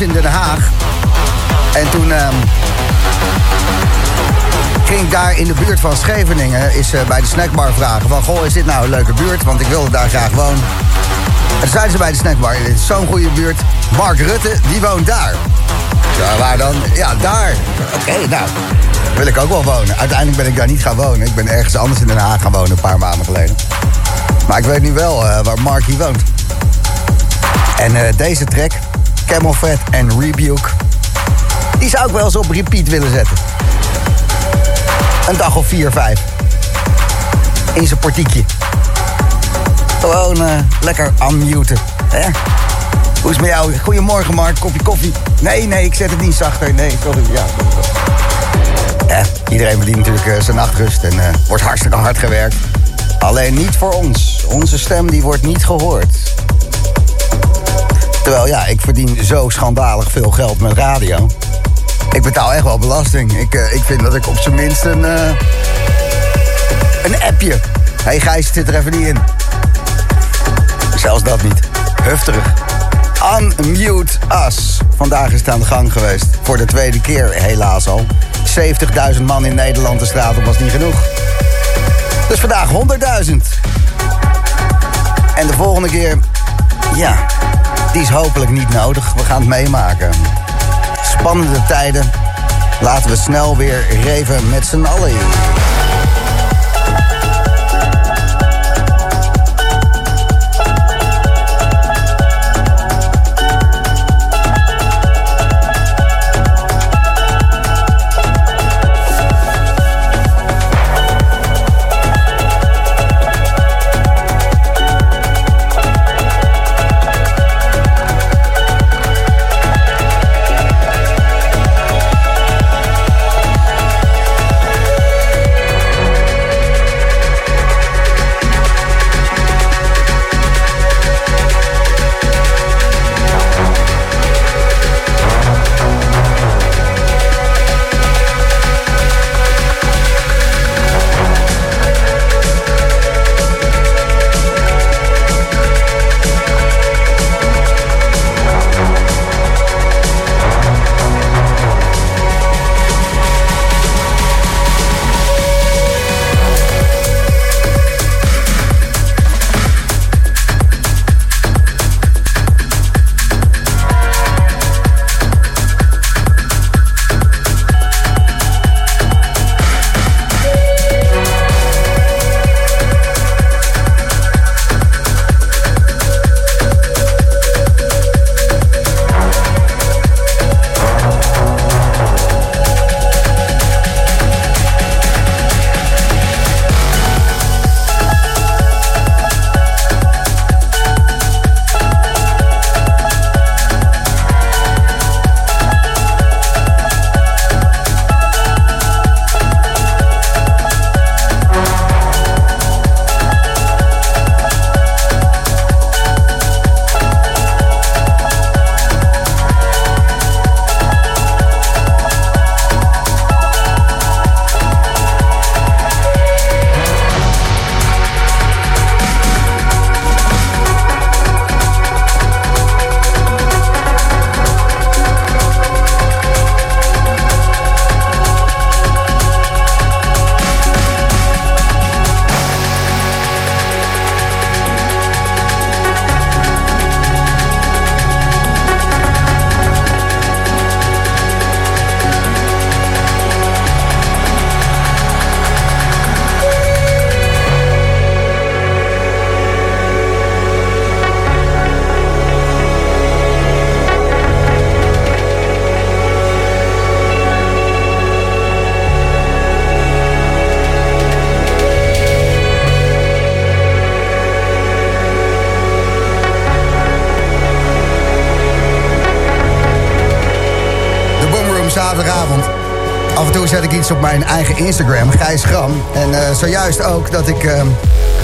In Den Haag. En toen ehm, ging ik daar in de buurt van Scheveningen... is eh, bij de snackbar vragen van... Goh, is dit nou een leuke buurt? Want ik wilde daar graag wonen. En toen zeiden ze bij de snackbar... Dit is zo'n goede buurt. Mark Rutte, die woont daar. Waar dan? Ja, daar. Oké, nou, wil ik ook wel wonen. Uiteindelijk ben ik daar niet gaan wonen. Ik ben ergens anders in Den Haag gaan wonen, een paar maanden geleden. Maar ik weet nu wel eh, waar Marky woont. En eh, deze track, Camel Fat en Rebuke... die zou ik wel eens op repeat willen zetten. Een dag of vier, vijf. In zijn portiekje. Gewoon eh, lekker unmuten. Hoe is het met jou? Goedemorgen Mark, kopje koffie. Nee, nee, ik zet het niet zachter. Nee, sorry. Ja, ja iedereen verdient natuurlijk eh, zijn nachtrust en eh, wordt hartstikke hard gewerkt. Alleen niet voor ons. Onze stem die wordt niet gehoord. Terwijl ja, ik verdien zo schandalig veel geld met radio. Ik betaal echt wel belasting. Ik, eh, ik vind dat ik op zijn minst een, eh, een appje. Hé hey Gijs, zit er even niet in. Zelfs dat niet. Hufterig. Unmute Us. Vandaag is het aan de gang geweest. Voor de tweede keer helaas al. 70.000 man in Nederland de straat op was niet genoeg. Dus vandaag 100.000. En de volgende keer, ja, die is hopelijk niet nodig. We gaan het meemaken. Spannende tijden. Laten we snel weer reven met z'n allen. Op mijn eigen Instagram, Gijs Gram. En eh, zojuist ook dat ik... ehm,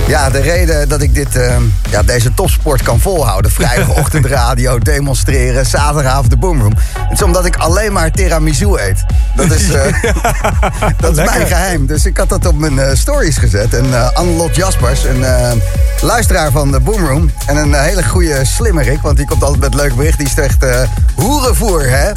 ja, de reden dat ik dit, ehm, ja, deze topsport kan volhouden... vrijdagochtendradio, [LAUGHS] demonstreren, zaterdagavond de boomroom... het is omdat ik alleen maar tiramisu eet. Dat is, [LAUGHS] eh, [LAUGHS] dat is mijn geheim. Dus ik had dat op mijn eh, stories gezet. En eh Annelot Jaspers, een luisteraar van de Boomroom... en een hele goede slimmerik, want die komt altijd met leuk bericht. Die zegt, hoerenvoer, hè?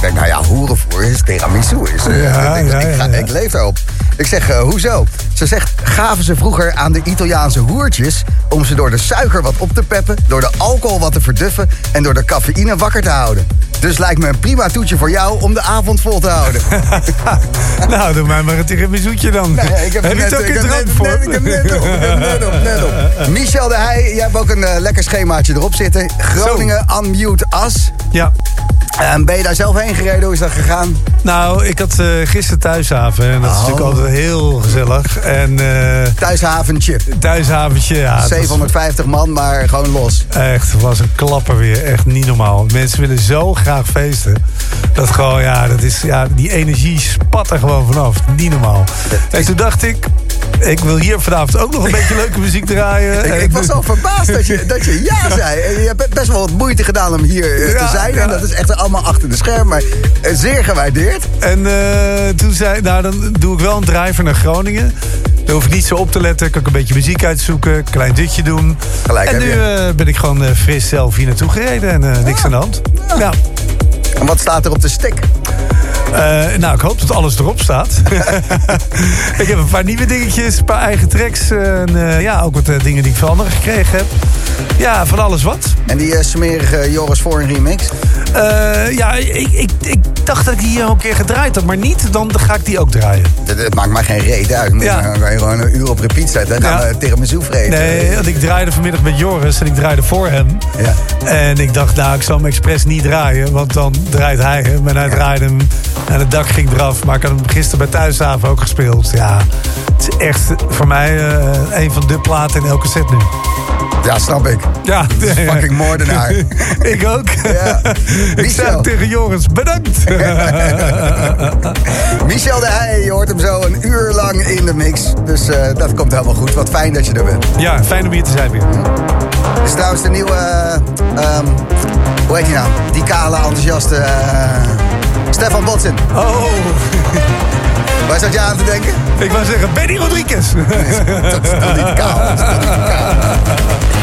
Ik denk, nou ja, hoerenvoer is tiramisu. Is, eh, Ja, ik, denk, ja, ik, ga- ja, ja. ik leef daarop. Ik zeg, eh, hoezo? Ze zegt, gaven ze vroeger aan de Italiaanse hoertjes... om ze door de suiker wat op te peppen... door de alcohol wat te verduffen... en door de cafeïne wakker te houden. Dus lijkt me een prima toetje voor jou om de avond vol te houden. [LAUGHS] nou, doe mij maar een tiramisuutje dan. Nee, ik heb, je net, het ook ik heb net, voor? net- ik heb net op, ik heb net op, net op. Michel de Heij, jij hebt ook een eh, lekker schemaatje erop zitten. Groningen Unmute As. Ja. En ben je daar zelf heen gereden? Hoe is dat gegaan? Nou, ik had eh, gisteren thuishaven. En dat is Oh. natuurlijk altijd heel gezellig. En, eh, Thuishaventje. thuishaventje, ja. het was 750 man, maar gewoon los. Echt, het was een klapper weer. Echt niet normaal. Mensen willen zo graag feesten. Dat gewoon, ja, dat is, ja die energie spat er gewoon vanaf. Niet normaal. En toen dacht ik, ik wil hier vanavond ook nog een beetje leuke muziek draaien. Ik, ik was al verbaasd dat je, dat je ja zei. En je hebt best wel wat moeite gedaan om hier eh, te zijn. En dat is echt allemaal achter de scherm. Maar eh, zeer gewaardeerd. En eh, toen zei nou dan doe ik wel een driver naar Groningen. Dan hoef ik niet zo op te letten. Kan ik een beetje muziek uitzoeken. Klein dutje doen. Gelijk en nu ben ik gewoon fris zelf hier naartoe gereden. En niks aan de hand. Ja. En wat staat er op de stick? Eh, nou, ik hoop dat alles erop staat. [LAUGHS] ik heb een paar nieuwe dingetjes, een paar eigen tracks. En eh, ja, ook wat eh, dingen die ik van anderen gekregen heb. Ja, van alles wat. En die smerige Joris voor een remix? Ja, ik, ik, ik dacht dat ik die hier al een keer gedraaid had, maar niet. Dan ga ik die ook draaien. Dat, maakt mij geen reet uit. Ja. Dan kan je gewoon een uur op repeat zetten. En gaan Ja. we tiramisu vreten. Nee, want ik draaide vanmiddag met Joris en ik draaide voor hem. Ja. En ik dacht, nou, ik zal hem expres niet draaien. Want dan draait hij hem. En hij draaide hem en het dak ging eraf. Maar ik had hem gisteren bij Thuishaven ook gespeeld. Ja, het is echt voor mij eh, een van de platen in elke set nu. Ja, snap ik. Ja, [LAUGHS] fucking moordenaar. [LAUGHS] ik ook. Ja. [LAUGHS] ik zei tegen Joris, bedankt. Michel de Heij, je hoort hem zo een uur lang in de mix. Dus eh, dat komt helemaal goed. Wat fijn dat je er bent. ja, fijn om hier te zijn weer. Dit is trouwens de nieuwe... eh, ehm, hoe heet hij nou? Die kale, eh, Stefan Botsen. Oh, [LAUGHS] Waar zat je aan te denken? ik wou zeggen, Benny Rodriguez. Dat is toch niet kaal? Dat is toch niet kaal? [LAUGHS]